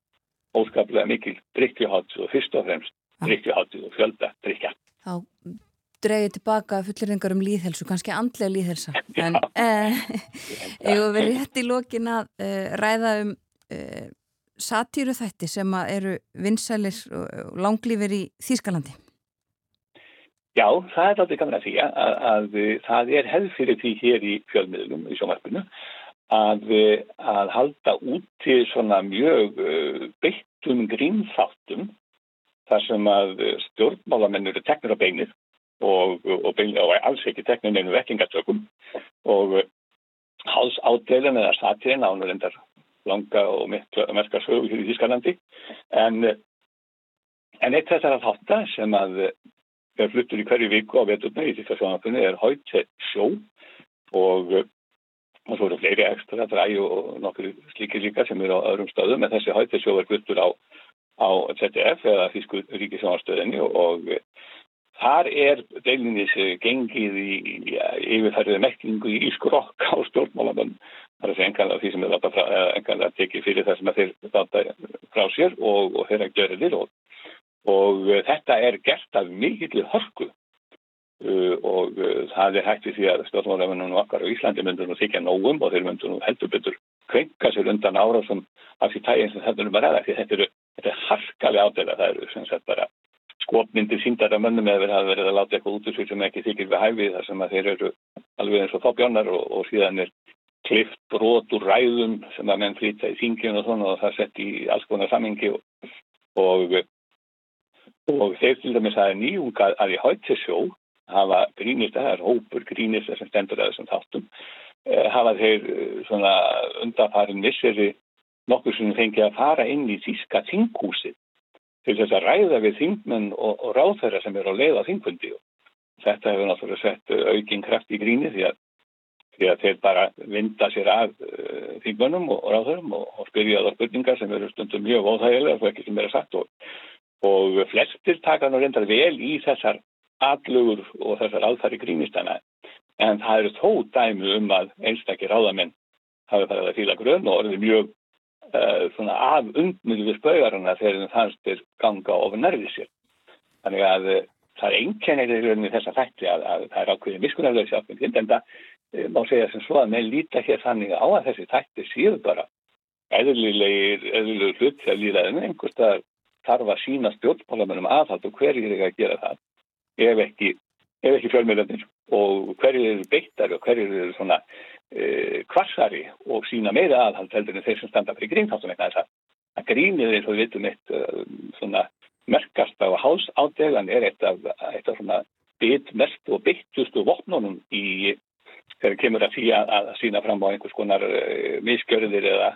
óskaplega mikil drikkjuhátt og fyrst og fremst drikkjuhátt og fjölda drikja. Þá dreyið tilbaka fulleringar um líðhelsu, kannski andlega líðhelsa, en eh, ég verið rétt í lókin að eh, ræða um eh, satíru þætti sem eru vinsælir og langlýfir í Þýskalandi? Já, það er aldrei gaman að því að, að, að það er hefð fyrir því hér í fjölmiðlum í sjónvarpinu að, að halda út til svona mjög uh, beittum grínþáttum þar sem að stjórnmálamennur eru teknir á beinir og, og, og alls ekki teknir neinu vekkingatökum og hálsátdeilin eða satírin ánur endar langa og merka sögu hér í Þískalandi en, en eitt þessar að þátta sem að er fluttur í hverju viku á veturna í Þískasjónafunni er Háttett sjó og og svo eru fleiri ekstra drægi og nokkur slíkir líka sem eru á öðrum stöðum. En þessi Háttett sjó er fluttur á, á ZDF eða Þísku ríkisjónastöðinni og Þar er deilinnis gengið í, í yfirfærið mekkingu í skrokk á stjórnmálamönn Það er þessi enganlega því sem er enganlega tekið fyrir það sem þeir láta frá sér og, og þeirra görir til og, og þetta er gert af mikillir hörku. Uh, og uh, það er hægt því að stjórnmálefnunum okkar á Íslandi myndur nú þykja nógum og þeir myndur nú heldur betur kvenka sér undan ára sem af því tæginn sem þetta er bara aða því þetta, þetta er harkalega ádela það eru sem sagt bara skopmyndir síndara mönnum eða verið að verið að láta eitthvað út úr sem ekki þykir við hæfið þar sem að þeir eru alveg eins og þábjónar og, og síðan er klift brot úr ræðum sem að menn flytja í þingjum og svona og það sett í alls konar samingi og, og, og þeir til dæmis að nýjunga að í hættisjó hafa grínist, það er hópur grínist sem stendur að þessum þáttum eh, hafa þeir eh, svona undarfarin visseri nokkur sem fengi að fara inn í þíska þinghúsið til þess að ræða við þingmenn og, og ráðherra sem eru að leiða þingfundi. Og þetta hefur náttúrulega sett aukinn kraft í gríni því að því að þeir bara vinda sér af uh, þingmönnum og ráðurum og, og spyrja það spurningar sem eru stundum mjög óþægilega og ekki sem er að sagt. Og, og flestir taka nú reyndar vel í þessar atlugur og þessar aðfæri grínistana en það eru þó dæmi um að einstakir ráðamenn hafi farið að fíla grunn og orðið mjög svona af undmiðu við spaugarana þegar það fannst þeir ganga ofur nærðið sér. Þannig að uh, það er einkennir í rauninni þessa þætti að, að það er ákveðið miskunarlösi ákveðið en það uh, má segja sem svo að með líta hér þannig á að þessi þætti séu bara eðlilegir, eðlilegur hlut til að líðaðinu einhverstað þarf að sína stjórnmálamennum aðhald og hverjir er að gera það ef ekki, ekki fjölmjöldanir og hverjir eru beittari og hverjir eru svona e, kvassari og sína meira aðhald heldur en þeir sem standa fyrir grínþáttum eitthvað þess að grínið eins og við vitum eitt uh, svona merkast á hálsádegan er eitt af, eitt af svona bitmest og bittustu vopnunum í þegar kemur að því að, að sína fram á einhvers konar uh, miskjörðir eða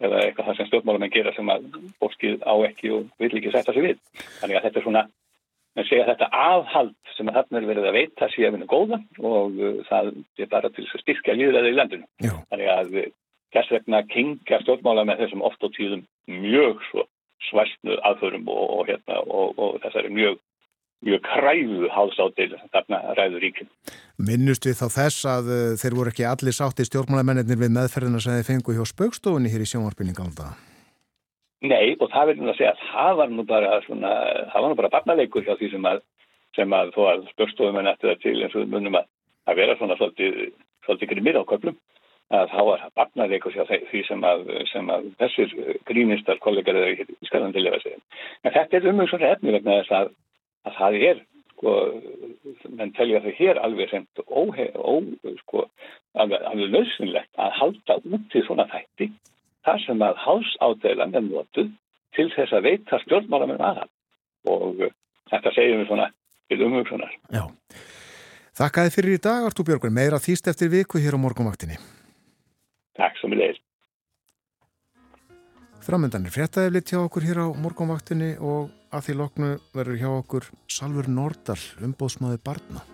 eða eitthvað það sem stjórnmálum en gera sem að fólkið á ekki og vil ekki setja sig við. Þannig að þetta er svona, með segja þetta aðhald sem að þarna er verið að veita síðan góða og uh, það er bara til að styrkja líðræði í landinu. Já. Þannig að uh, þess vegna kingja stjórnmála með þessum oft og tíðum mjög svo svæstnu aðförum og, og, hérna, og, og þessari mjög mjög kræfu hálsátil þarna ræður ríkin. Minnust við þá þess að uh, þeir voru ekki allir sátti stjórnmálamennir við meðferðina sem þeir fengu hjá spökstofunni hér í sjónvarpinni gálda? Nei, og það vil nú að segja að það var nú bara svona, það var nú bara barnaleikur hjá því sem að, sem að þó að spökstofumenn eftir það til eins og munum að, að vera svona svolítið, grimmir á köplum að þá var barnaleikur hjá því sem að, sem að þessir grínistar kollegar eða í skalandi lifa sig. En þetta er um svona efni vegna þess að að það er sko, menn telja þau hér alveg semt ó, sko, alveg, alveg nöðsynlegt að halda út til svona þætti þar sem að hálsádeilan er notuð til þess að veita stjórnmála með aðhald og uh, þetta segjum við svona til umhugsunar. Já. Þakkaði fyrir í dag, Artúr Björgur, meira þýst eftir viku hér á morgunvaktinni. Takk sem við leiðist. Framöndan er fréttaðið hjá okkur hér á morgunvaktinni og að því loknu verður hjá okkur Salfur Nordal, umbóðsmaði barna.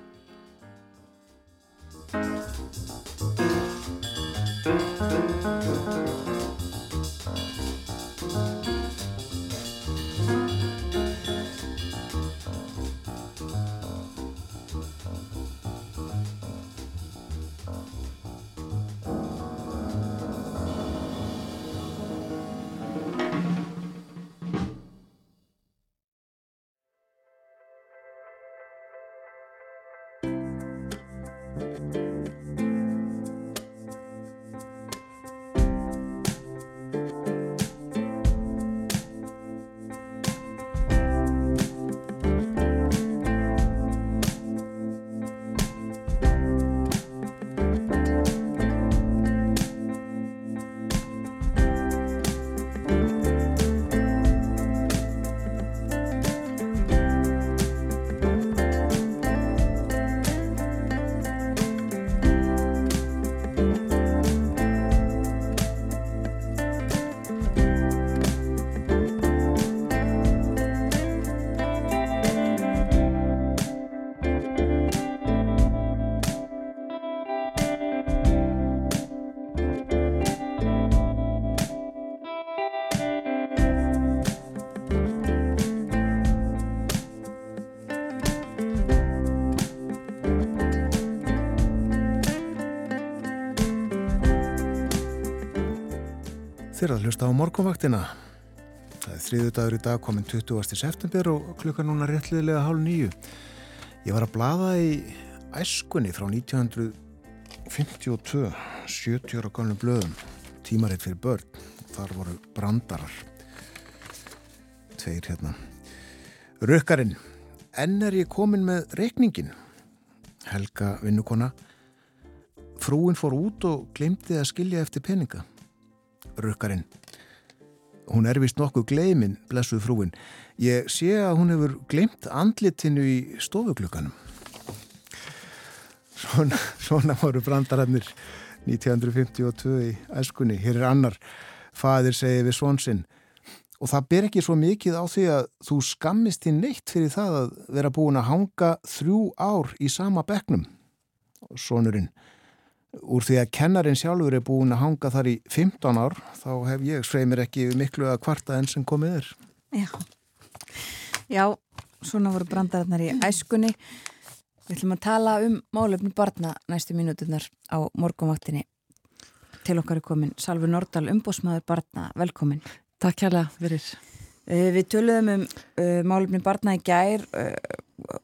Þér að hlusta á morgunvaktina. Það er þriðu dagur í dag komin 20. september og klukka núna réttliðilega hálf nýju. Ég var að blada í æskunni frá 1952, 70 ára galnum blöðum, tímaritt fyrir börn. Þar voru brandarar. Tveir hérna. Rökkarinn. Enn er ég komin með reikningin. Helga vinnukona. Frúin fór út og glemdi að skilja eftir peninga rukkarinn. Hún er vist nokkuð gleimin, blessuð frúin. Ég sé að hún hefur gleimt andlitinu í stofuglökanum. Svona, svona voru brandararnir 1952 í æskunni. Hér er annar fadir segið við svonsinn og það ber ekki svo mikið á því að þú skammist þín neitt fyrir það að vera búin að hanga þrjú ár í sama beknum. Svonurinn úr því að kennarin sjálfur er búin að hanga þar í 15 ár þá hef ég sveimir ekki miklu að kvarta enn sem komið er Já, Já svona voru brandarinnar í æskunni. Við ætlum að tala um málefni barna næstu mínuturnar á morgunvaktinni. Til okkar er komin Salvi Nordal, umbósmaður barna, velkomin. Takk kærlega fyrir. Uh, við töluðum um uh, málefni barna í gær, uh,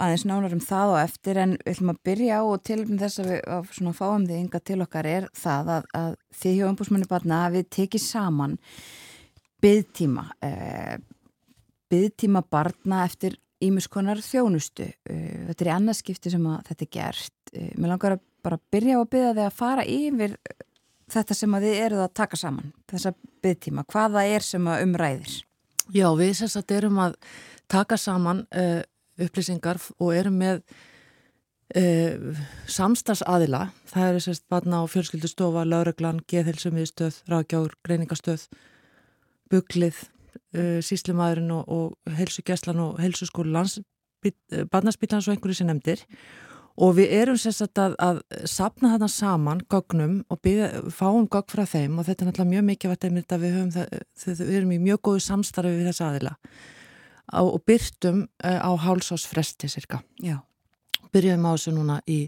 aðeins nánar um það og eftir, en við ætlum að byrja á og til um þess að við að fáum því ynga til okkar er það að, að þið hjá umbósmanni barna við tekið saman byggtíma, byggtíma barna eftir ímuskonar þjónustu. Þetta er í annarskipti sem þetta er gert. Mér langar að bara byrja á að byggja þig að fara yfir þetta sem að þið eruð að taka saman, þessa byggtíma, hvaða er sem að umræðir? Já, við sérstaklega erum að taka saman uh, upplýsingar og erum með uh, samstags-aðila, það eru sérstaklega barna á fjölskyldustofa, lauruglan, geðhelsumiðstöð, ráðgjáður, greiningastöð, buglið, uh, síslimaðurinn og, og helsugjæslan og helsuskólu lands, barnaspílans og einhverju sem nefndir. Og við erum sérstaklega að, að sapna þarna saman gögnum og byrja, fáum gögn frá þeim og þetta er náttúrulega mjög mikið að við, það, við erum í mjög góðu samstarfi við þessa aðila á, og byrtum uh, á hálsásfresti cirka. Já. Byrjum á þessu núna í,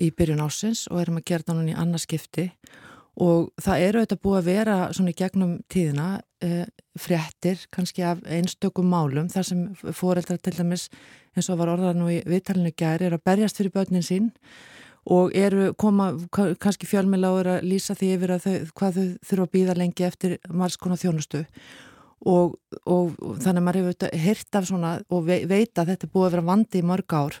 í byrjun ásins og erum að gera það núna í annarskipti og það eru þetta búið að vera svona í gegnum tíðina uh, fréttir kannski af einstökum málum þar sem fóreldrar til dæmis eins og var orðað nú í viðtalinu gæri er að berjast fyrir börnin sín og eru koma kannski fjölmila og eru að lýsa því yfir að þau, hvað þau þurfa að býða lengi eftir margskona þjónustu og, og, og þannig að maður hefur hirt af svona og veit að þetta er búið að vera vandi í mörg ár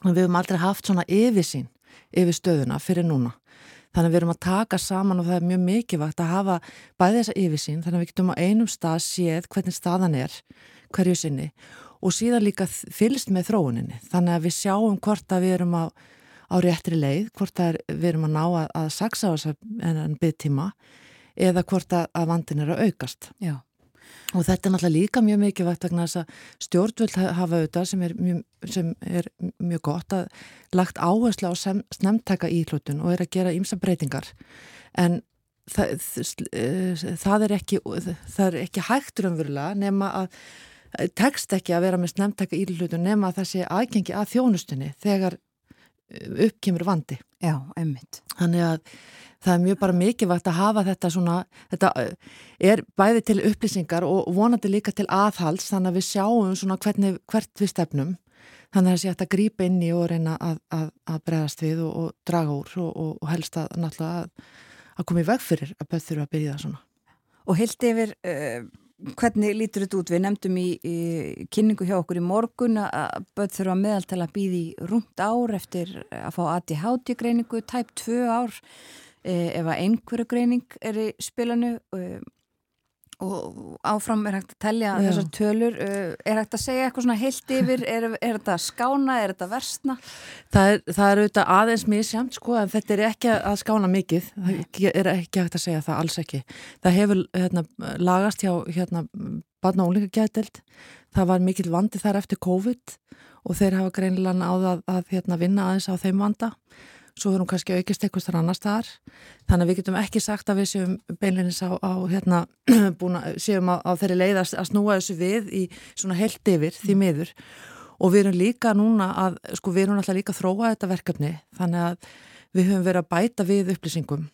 og við hefum aldrei haft svona yfirsýn yfir stöðuna fyrir núna Þannig að við erum að taka saman og það er mjög mikilvægt að hafa bæði þessa yfirsýn þannig að við getum á einum stað séð hvernig staðan er hverju sinni og síðan líka fylgst með þróuninni. Þannig að við sjáum hvort að við erum á, á réttri leið, hvort að við erum að ná að, að saksa á þess að byggtíma eða hvort að vandin er að aukast. Já. Og þetta er náttúrulega líka mjög mikilvægt vegna þess að stjórnvöld hafa auðvitað sem er mjög, sem er mjög gott að lagt áherslu á snemntaka íhlutun og er að gera ímsa breytingar. En það, það, er ekki, það er ekki hægtur umverulega nema að tekst ekki að vera með snemntaka íhlutun nema að það sé aðgengi að þjónustunni þegar uppkymur vandi. Já, einmitt. Þannig að það er mjög bara mikilvægt að hafa þetta svona, þetta eh, er bæði til upplýsingar og vonandi líka til aðhals þannig að við sjáum svona hvernig, hvert við stefnum þannig að það sé að grípa inn í og reyna að, að, að bregðast við og, og draga úr og, og, og helst að náttúrulega að, að koma í veg fyrir að þurfa að byrja svona. Og heilt yfir, uh, hvernig lítur þetta út? Við nefndum í, í kynningu hjá okkur í morgun að börn þurfa meðaltala að býði rúmt ár eftir að fá ADHD greiningu, tæp tvö ár ef að einhverju greining er í spilanu eh, og áfram er hægt að tellja þessar tölur eh, er hægt að segja eitthvað svona heilt yfir? Er, er þetta skána, er þetta versna? Það er, það er auðvitað aðeins misjamt sko en þetta er ekki að skána mikið. Það er ekki hægt að segja það, alls ekki. Það hefur hérna, lagast hjá hérna, barna og ólíkagætild það var mikil vandi þar eftir COVID og þeir hafa greinilega náða að, að hérna, vinna aðeins á þeim vanda svo verðum kannski aukist eitthvað þar annar staðar. Þannig að við getum ekki sagt að við séum beinleginis á, á hérna búna, séum á, á þeirri leið að snúa þessu við í svona held yfir því mm. miður. Og við erum líka núna að, sko við erum alltaf líka að þróa þetta verkefni þannig að við höfum verið að bæta við upplýsingum.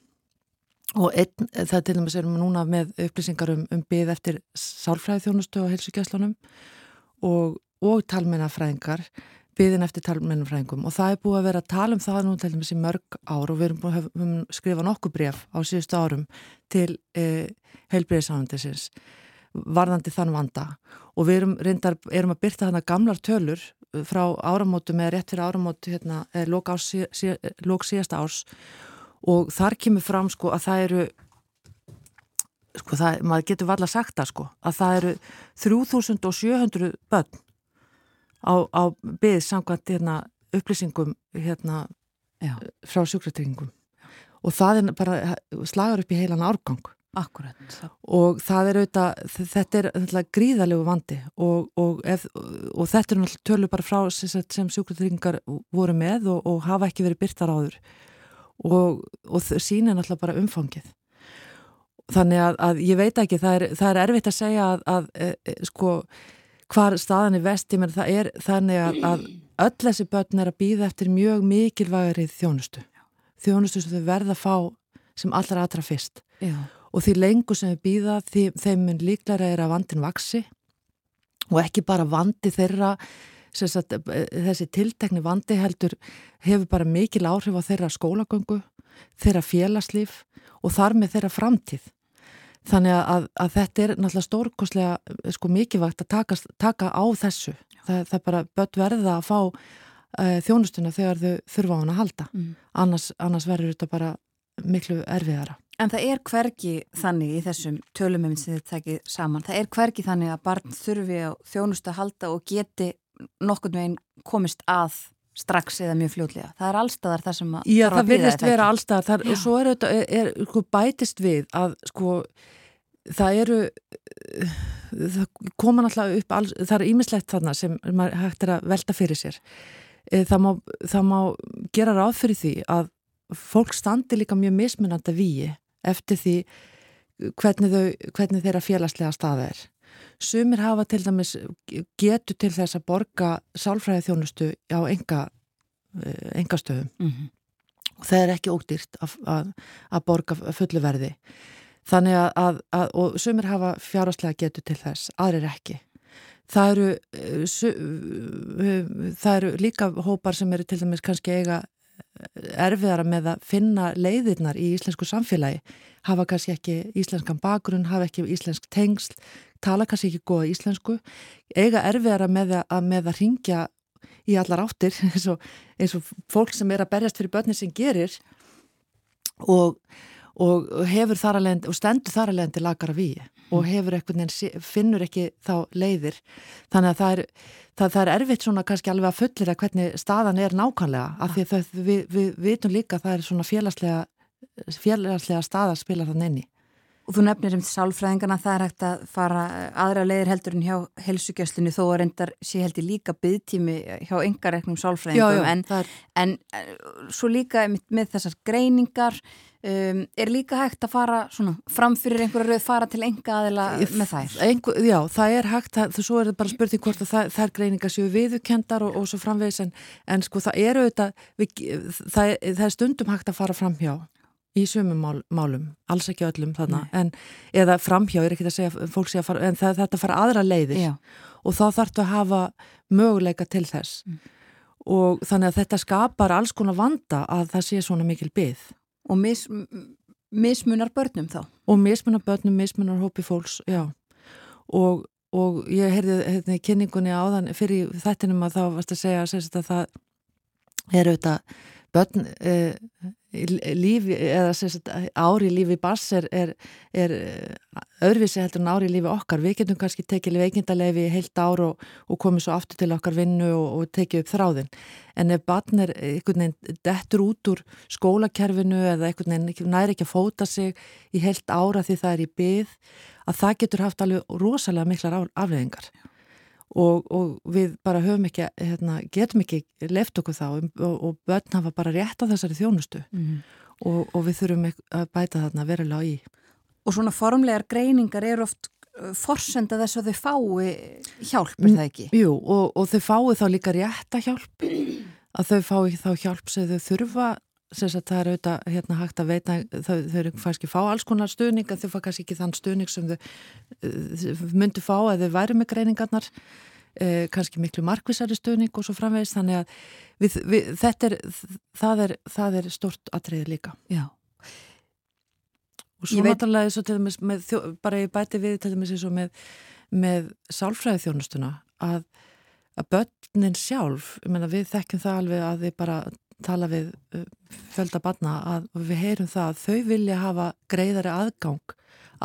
Og einn, það til dæmis erum við núna með upplýsingar um, um byggð eftir sálfræði þjónustu og helsugjæslunum og, og talmennafræðingar byðin eftir talmennumfræðingum og það er búið að vera að tala um það nú til dæmis í mörg ár og við erum búið að skrifa nokkuð bref á síðustu árum til eh, heilbreyðisánandisins varðandi þann vanda. Og við erum, reyndar, erum að byrta þannig gamlar tölur eh, frá áramótu með rétt fyrir áramótu hérna, eh, lók, ás, sí, lók síðasta árs. Og þar kemur fram sko að það eru sko það, maður getur valla sagt það sko að það eru 3700 börn á, á byggð samkvæmt hérna, upplýsingum hérna, frá sjúkratryggingum. Og það er bara slagar upp í heilan árgang. Akkurat. og það er auðvitað, þetta er gríðalegu vandi og, og, ef, og þetta er náttúrulega tölur bara frá sem, sem sjúkratryggingar voru með og, og hafa ekki verið byrtar áður. Og sína náttúrulega bara umfangið. Þannig að, að ég veit ekki, það er, það er erfitt að segja að, að e, e, sko hvar staðan er vesti, menn það er þannig að, að öll þessi börn er að býða eftir mjög mikilvægri þjónustu. Þjónustu sem þau verða að fá sem allra aðra fyrst. Já. Og því lengur sem þau býða, þeim mun líklara er að vandin vaksi og ekki bara vandi þeirra, sagt, þessi tiltekni vandi heldur hefur bara mikil áhrif á þeirra skólagöngu, þeirra félagslíf og þar með þeirra framtíð. Þannig að, að þetta er náttúrulega stórkoslega sko mikilvægt að taka, taka á þessu. Það, það er bara börn verða að fá uh, þjónustuna þegar þau þurfa á hann að halda. Mm. Annars, annars verður þetta bara miklu erfiðara. En það er hverki þannig í þessum tölumum sem þið tekið saman. Það er hverki þannig að barn þurfi á þjónustu að halda og geti nokkurnu einn komist að strax eða mjög fljóðlega. Það er allstaðar það sem að... Já, það virðist vera allstaðar og svo er þetta, er, er, sko, bætist við að sko það eru það koma náttúrulega upp alls, það er ímislegt þarna sem maður hægt er að velta fyrir sér. Eh, það má, það má gera ráð fyrir því að fólk standi líka mjög mismunandi víi eftir því hvernig, þau, hvernig þeirra félagslega staða er. Sumir hafa til dæmis getu til þess að borga sálfræði þjónustu á enga engastöðum. Mm -hmm. og það er ekki ódýrt að, að, að borga fullu verði Þannig að, að, að og sumir hafa fjárhastlega getur til þess, aðrir ekki. Það eru, eh, su, eh, það eru líka hópar sem eru til dæmis kannski eiga eh, erfiðara með að finna leiðirnar í íslensku samfélagi, hafa kannski ekki íslenskan bakgrunn, hafa ekki íslensk tengsl, tala kannski ekki góða íslensku, eiga erfiðara með að, með að ringja í allar áttir eins og, eins og fólk sem er að berjast fyrir börnir sem gerir. Og og hefur þar alveg og stendur þar alveg til lagar af í og mm. hefur eitthvað, finnur ekki þá leiðir þannig að það er, það, það er erfitt svona kannski alveg að fullir að hvernig staðan er nákvæmlega af því að við, við vitum líka að það er svona félagslega, félagslega staða að spila þann enni. Og þú nefnir um sálfræðingarna, það er hægt að fara aðra leiðir heldur en hjá helsugjastlinu þó að reyndar sé heldur líka byggtími hjá yngareknum sálfræðingum já, já, en, er... en eh, svo líka með þessar greiningar Um, er líka hægt að fara framfyrir einhverju rauð fara til enga aðila með þær? Einhver, já, það er hægt, það, svo er þetta bara spurning hvort að það, þær greiningar séu viðukendar og, og svo framvegis en, en sko það eru þetta, við, það, það er stundum hægt að fara framhjá í sumum mál, málum, alls ekki öllum þarna, en, eða framhjá er ekki að segja, fólk segja, fara, en það, þetta fara aðra leiðir já. og þá þetta að hafa möguleika til þess mm. og þannig að þetta skapar alls konar vanda að það sé svona mikil byggð Og mis, mismunar börnum þá? Og mismunar börnum, mismunar hópi fólks, já. Og, og ég heyrði hérna, kynningunni á þann fyrir þettinum að þá varst að segja að það er auðvitað börn eh, lífi, eða sagt, ári lífi bass er, er, er öðruvísi heldur en ári lífi okkar. Við getum kannski tekið veikindalegi heilt ár og, og komið svo aftur til okkar vinnu og, og tekið upp þráðin en ef barn er einhvern veginn dettur út úr skólakerfinu eða einhvern veginn næri ekki að fóta sig í heilt ára því það er í byð að það getur haft alveg rosalega miklar afleðingar og, og við bara höfum ekki, hérna, getum ekki left okkur þá og, og börn hafa bara rétt á þessari þjónustu mm. og, og við þurfum að bæta þarna verulega í. Og svona formlegar greiningar eru oft uh, forsenda þess að þau fái hjálp, er það ekki? Jú, og þau fái þá líka rétt að hjálp, að þau fái þá hjálp sem þau þurfa það er auðvitað hérna, hægt að veita þau, þau eru kannski fá alls konar stuðning en þau fá kannski ekki þann stuðning sem þau uh, myndu fá að þau væri með greiningarnar eh, kannski miklu markvisari stuðning og svo framvegist þannig að við, við, þetta er það er, það er stort atriði líka. Já. Og svo náttúrulega eins og til dæmis með, bara ég bæti við til dæmis eins og með með sálfræði þjónustuna að, að börnin sjálf, ég menna við þekkjum það alveg að við bara tala við uh, fjölda barna að við heyrum það að þau vilja hafa greiðari aðgang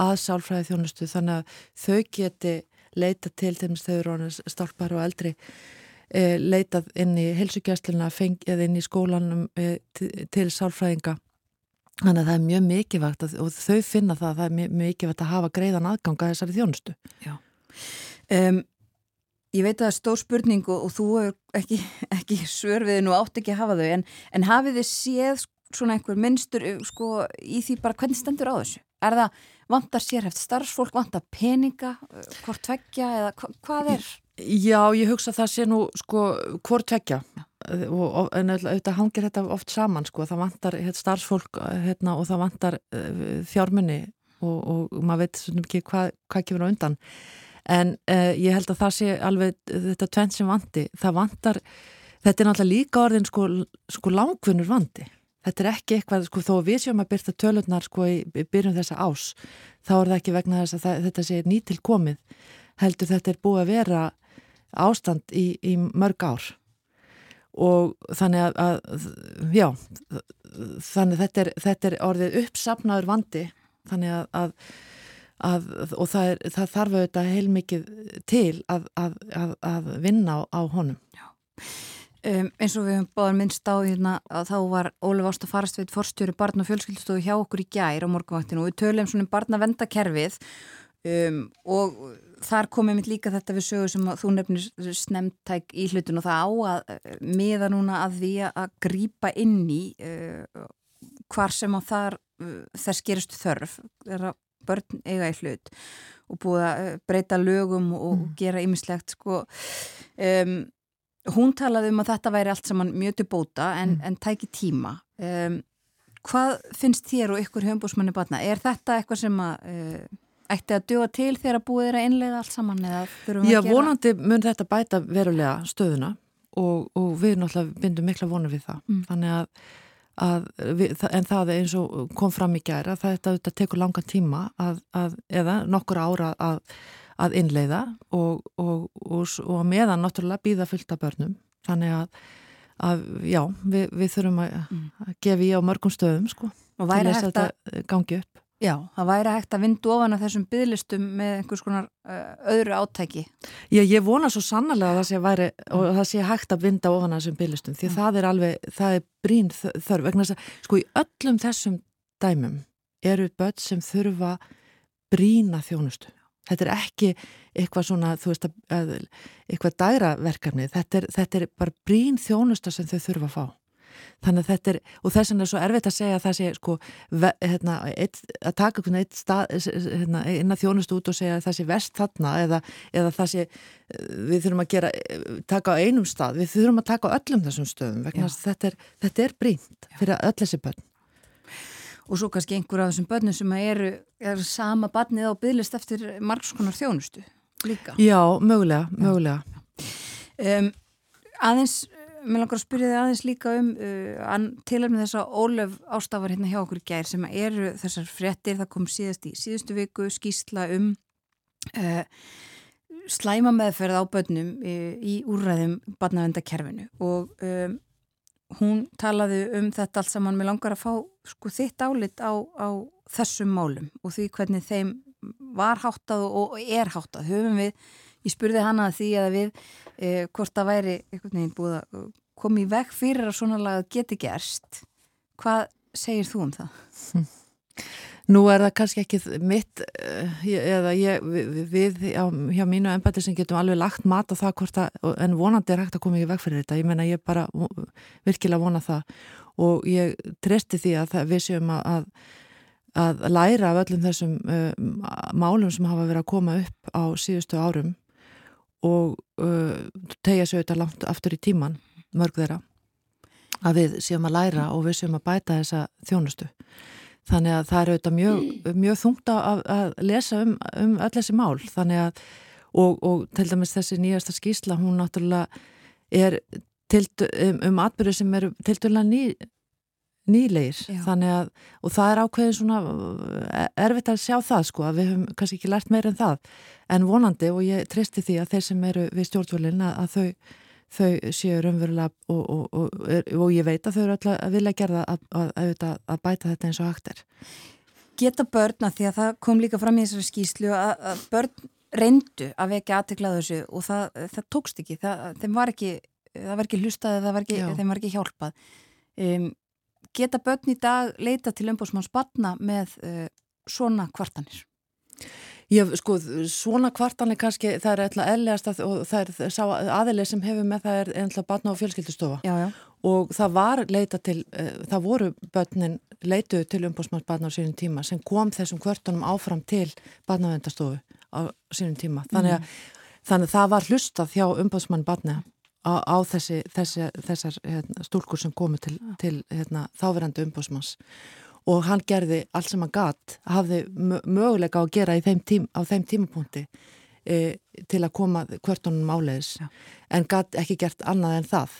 að sálfræði þjónustu þannig að þau geti leita til þeim eru stálpar og eldri e, leitað inn í helsugjastluna eða inn í skólanum e, til, til sálfræðinga. Þannig að það er mjög mikilvægt að, og þau finna það að það er mjög mikilvægt að hafa greiðan aðgang að þessari þjónustu. Já. Um, Ég veit að það er stór spurning og, og þú er ekki, ekki svörfið nú átt ekki að hafa þau en, en hafið þið séð svona einhver minnstur eh, sko, í því bara hvernig stendur á þessu? Er það vantar sérhæft starfsfólk, vantar peninga, eh, hvort tveggja eða hva, hvað er? Já, ég hugsa að það sé nú sko hvort og, og, en auðvitað hangir þetta oft saman sko, það vantar hérna, starfsfólk hérna, og það vantar uh, fjármunni og, og maður veit svona ekki hvað hva kemur á undan en uh, ég held að það sé alveg þetta tvent sem vanti, það vantar þetta er náttúrulega líka orðin sko, sko langvinnur vandi. Þetta er ekki eitthvað, sko þó við séum að byrta tölurnar sko í, í byrjun þessa ás þá er það ekki vegna þess að það, þetta sé nýtilkomið heldur þetta er búið að vera ástand í, í mörg ár. Og þannig að, að já, þannig þetta er, þetta er orðið uppsapnaður vandi þannig að, að, að og það, er, það þarf auðvitað heilmikið til að vinna á, á honum. Um, eins og við hefum báðar minnst á hérna að þá var Ólef Ásta Farastveit forstjóri barn og fjölskyldstóðu hjá okkur í gær á morgunvaktinu og við töluðum svona um barnavendakerfið um, og þar komið mitt líka þetta við sögur sem þú nefnir snemtæk í hlutun og það á að eh, miða núna að því að grýpa inn í uh, hvar sem á þar uh, þess gerist þörf. Er að börn eiga í hlut og búið að breyta lögum og mm. gera ymmislegt sko um, hún talaði um að þetta væri allt saman mjög til bóta en, mm. en tæki tíma um, hvað finnst þér og ykkur höfmbúsmanni batna? Er þetta eitthvað sem að uh, ætti að djóa til þegar búið er að innlega allt saman eða þurfum við að gera? Já, vonandi mun þetta bæta verulega stöðuna og, og við náttúrulega bindum mikla vonur við það. Mm. Þannig að við, en það er eins og kom fram í gæra, þetta, þetta tekur langa tíma að, að, eða nokkur ára að innleiða og, og, og meðan náttúrulega býða fullt af börnum. Þannig að að já, við, við þurfum að, mm. að gefa í á mörgum stöðum sko, til þess að þetta gangi upp. Já, það væri hægt að vindu ofan af þessum bygglistum með einhvers konar uh, öðru átæki. Já, ég vona svo sannlega að það sé, væri, og það sé hægt að vinda ofan af þessum bygglistum því mm. það er alveg, það er brín þörf vegna þess að, sko, í öllum þessum dæmum eru börn sem þurfa brína þjónustu. Þetta er ekki eitthvað svona, þú veist, að, eitthvað dæraverkarni, þetta er, þetta er bara brín þjónusta sem þau þurfa að fá þannig að þetta er, og þess vegna er svo erfitt að segja að það sé sko ve, hérna, eitt, að taka einhvern eitt stað hérna, inn að þjónust út og segja að það sé vest þarna eða, eða það sé við þurfum að gera, taka á einum stað. Við þurfum að taka á öllum þessum stöðum þetta er, þetta er brínt fyrir öll þessi börn. Og svo kannski einhver af þessum börnum sem eru, eru sama barnið á bygglist eftir margskonar þjónustu líka. Já, mögulega, mögulega. Um, aðeins Mér langar að spyrja þið aðeins líka um uh, tilhörnum þess að Ólef ástafar hérna hjá okkur gær sem eru þessar frettir, það kom síðast í síðustu viku skýsla um uh, slæma meðferð á börnum uh, í úrræðum barnavendakerfinu og um, hún talaði um þetta allt saman, mér langar að fá sko þitt álit á, á þessum málum og því hvernig þeim var háttað og er háttað, höfum við Ég spurði hana að því að við eh, hvort það væri einhvern veginn búið að koma í veg fyrir að svona laga geti gerst. Hvað segir þú um það? Nú er það kannski ekki mitt eh, eða ég, við, við á, hjá mínu ennbæti sem getum alveg lagt mat á það hvort að, en vonandi er hægt að koma í veg fyrir þetta. Ég menna ég bara virkilega vona það og ég treysti því að það, við séum að að læra af öllum þessum uh, málum sem hafa verið að koma upp á síðustu árum og uh, tegja sér auðvitað langt aftur í tíman, mörg þeirra að við séum að læra og við séum að bæta þessa þjónustu. Þannig að það er auðvitað mjög, mjög þungt að, að lesa um, um öll þessi mál. Þannig að og, og til dæmis þessi nýjasta skísla hún náttúrulega er til, um, um atbyrju sem eru til dæmis ný nýleir, þannig að og það er ákveðin svona eh, erfitt að sjá það sko, að við höfum kannski ekki lært meir en það, en vonandi og ég treysti því að þeir sem eru við stjórnvölin að, að þau, þau séu raunverulega og, og, og, og ég veit að þau eru alltaf að vilja gerða að, að, að bæta þetta eins og hægt er. Geta börna, því að það kom líka fram í þessari skýslu að börn reyndu að vekja aðteklaðu þessu og það, það tókst ekki, það, var ekki það var ekki hlustaði, það var ekki, var ekki hjálpað. Um, geta börn í dag leita til umbúsmanns barna með uh, svona kvartanir? Já, sko, svona kvartanir kannski, það er eitthvað eðlegast að, og það er sá aðileg sem hefur með það er eitthvað barna og fjölskyldustofa já, já. og það var leita til, uh, það voru börnin leituð til umbúsmanns barna á sínum tíma sem kom þessum kvartanum áfram til barnavendastofu á sínum tíma. Þannig að mm þannig það var hlustað hjá umbóðsmann barni á, á þessi, þessi, þessar hérna, stúlkur sem komu til, til hérna, þáverandi umbóðsmanns og hann gerði allt sem hann gatt hafði möguleika að gera þeim tím, á þeim tímapunkti e, til að koma hvertunum áleiðis. Já. en gatt ekki gert annað en það.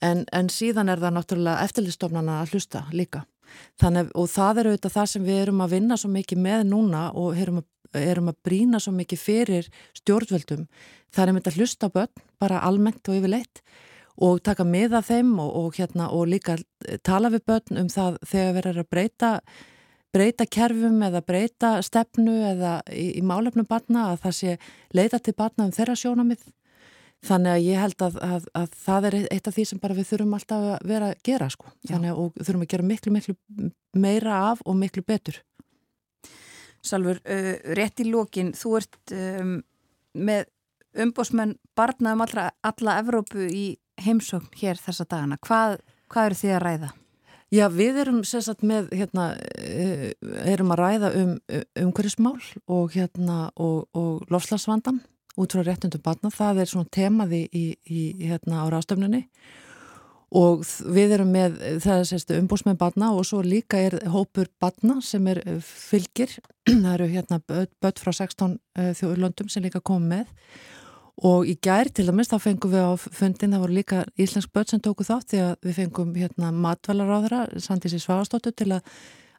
En, en síðan er það náttúrulega eftirlistofnana að hlusta líka. Þannig, og það er auðvitað það sem við erum að vinna svo mikið með núna og erum að, erum að brína svo mikið fyrir stjórnvöldum. Það er með að hlusta börn bara almennt og yfirleitt og taka með að þeim og, og, hérna, og líka tala við börn um það þegar erum að breyta breyta kerfum eða breyta stefnu eða í, í málefnum barna að það sé leita til barna um þeirra sjónamið þannig að ég held að, að, að það er eitt af því sem bara við þurfum alltaf að vera að gera sko. Þannig að þurfum að gera miklu miklu meira af og miklu betur Salfur, uh, rétt í lókin þú ert um, með umbósmenn barnaðum allra, alla Evrópu í heimsókn hér þessa dagana hvað, hvað eru þið að ræða? Já, við erum sérsagt með, hérna, eh, erum að ræða um umhverjismál og, hérna, og, og lofslagsvandan út frá réttundum barna. Það er svona temaði í, í, hérna, á ráðstöfnunni og við erum með, það sérstu umbúsmenn barna og svo líka er hópur barna sem er eh, fylgir. Það eru hérna börn frá 16 uh, þjóðurlöndum sem líka kom með og í gær til dæmis þá fengum við á fundin, það voru líka íslensk börn sem tóku þátt því að við fengum hérna matvælaráðra, Sandísi Svagastóttur til að,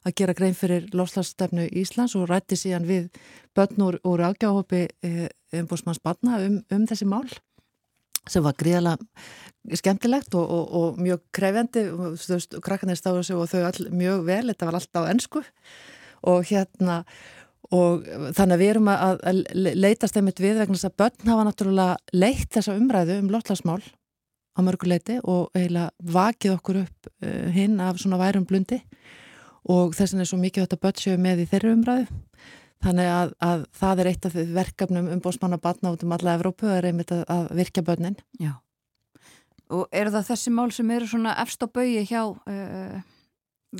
að gera grein fyrir lofslagsstefnu Íslands og rætti síðan við börn úr, úr ágjáhópi umbúsmanns um barna um, um þessi mál sem var gríðalega skemmtilegt og, og, og mjög krefjandi. Krakkarnir stáðu sig og þau all, mjög vel, þetta var alltaf ennsku og hérna og þannig að við erum að, að leitast einmitt við vegna þess að börn hafa náttúrulega leitt þessa umræðu um lotlasmál á mörguleiti og eiginlega vakið okkur upp uh, hinn af svona værum blundi. Og þess vegna er svo mikið þetta börn séu með í þeirri umræðu þannig að, að það er eitt af verkefnum um bósmanna barna út um alla Evrópu er einmitt að, að virka börnin. Já. Og eru það þessi mál sem eru svona efst á baui hjá uh,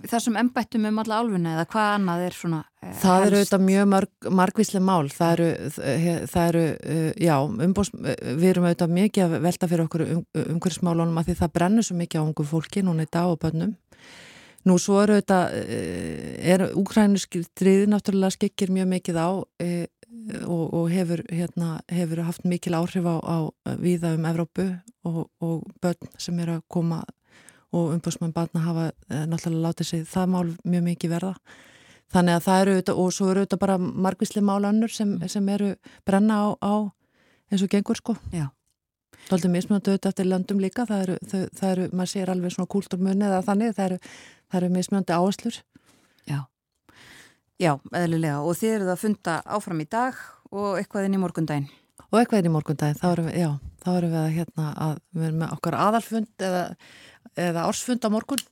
þessum embættum um alla álfunni eða hvað annað er svona eh, Það eru auðvitað mjög marg, margvíslega mál. Það eru, það eru uh, já, umbós, við erum auðvitað mikið að velta fyrir okkur um, umhverfsmálunum að því það brennur svo mikið á ungu fólki núna í dag og bönnum nú svo eru auðvitað uh, er úkrænusstriði náttúrulega skekir mjög mikið á uh, og, og hefur, hérna, hefur haft mikil áhrif á, á viða um Evrópu og, og bönn sem er að koma og umbúrsmann barna hafa eh, náttúrulega látið sig það mál mjög mikið verða. Þannig að það eru auðvitað og svo eru auðvitað bara margvísli mál annur sem, sem eru brenna á, á eins og gengur sko. Já Dóltið mismjöndu auðvitað eftir landum líka. Það eru, það, það eru maður sér alveg svona kúlturmunni eða þannig, það eru, eru mismjöndi áherslur. Já, Já, eðlilega. Og þið eruð að funda áfram í dag og eitthvað inn í morgundaginn? Og eitthvað inn í morgundaginn, þá erum við, já, þá erum við að hérna að við erum með okkar aðalfund eða eða ársfund á morgun.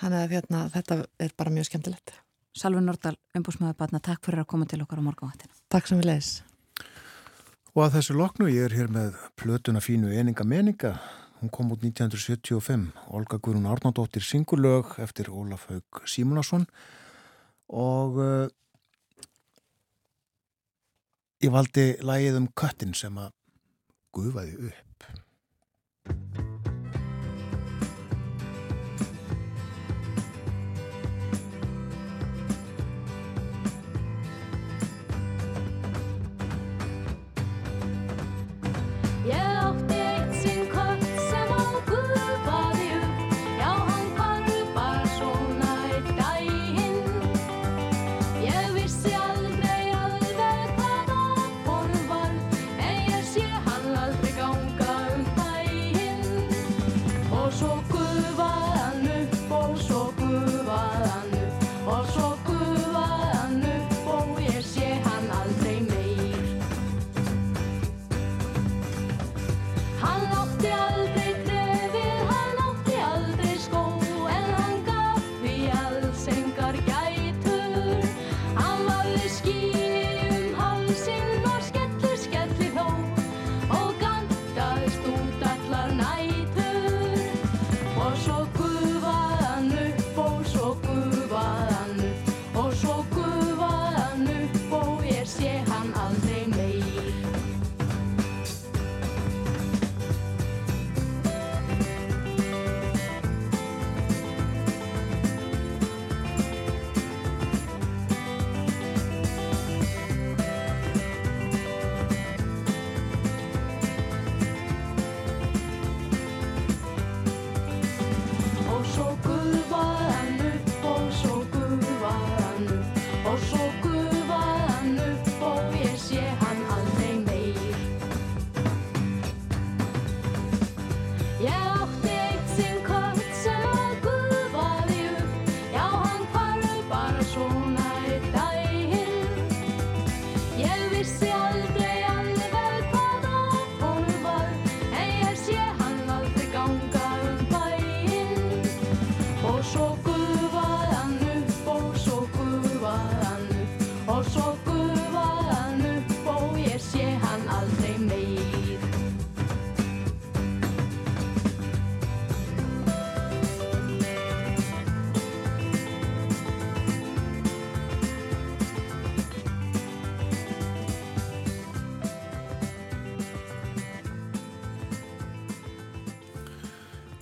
Þannig að hérna, þetta er bara mjög skemmtilegt. Salvi Nordal, umbúsmaður batna, takk fyrir að koma til okkar á morgunvættina Takk sem við leiðis Og að þessu loknu, ég er hér með plötuna fínu Eninga Meninga. Hún kom út 1975 Olga Guðrún Arnóndóttir singulög eftir Ólaf Haug Símunarsson og uh, ég valdi lægið um köttin sem að gufaði upp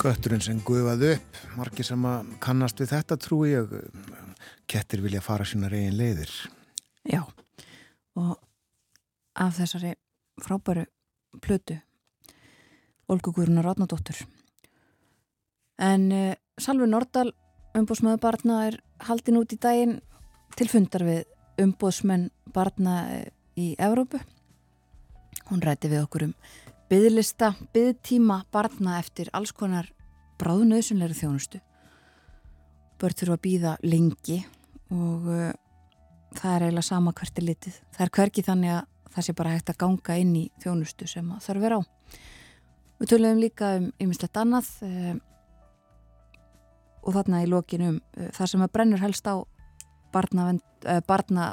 Götturinn sem gufaði upp, margir sem að kannast við þetta trúi ég, kettir vilja fara sína reygin leiðir. Já, og af þessari frábæru plötu, Olgu Guðrunar Ráðnadóttur. En uh, Salvi Nordal, umbóðsmaður barna, er haldin út í daginn til fundar við umbóðsmenn barna eh, í Evrópu. Hún ræti við okkur um byðlista, byðtíma barna eftir alls konar bráðnöðsynleiri þjónustu. Börn þurfa að býða lengi og uh, það er eiginlega sama hvert er litið. Það er hverki þannig að það sé bara hægt að ganga inn í þjónustu sem það þarf vera á. Við töluðum líka um ymmislegt annað uh, og þarna í lokinum uh, það sem að brennur helst á barna, barna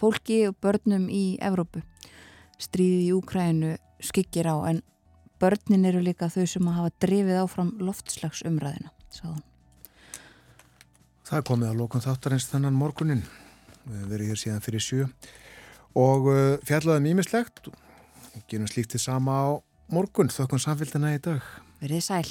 fólki og börnum í Evrópu. Stríði í Úkrænu skyggir á en börnin eru líka þau sem að hafa drifið áfram loftslags umræðina, sáðan. Það komið að lókun þáttarins þennan morgunin. Við verið hér síðan fyrir sjö og uh, fjallaðum ímislegt. Gerum slíktið sama á morgun, þökkum samfélgina í dag. Verið sæl.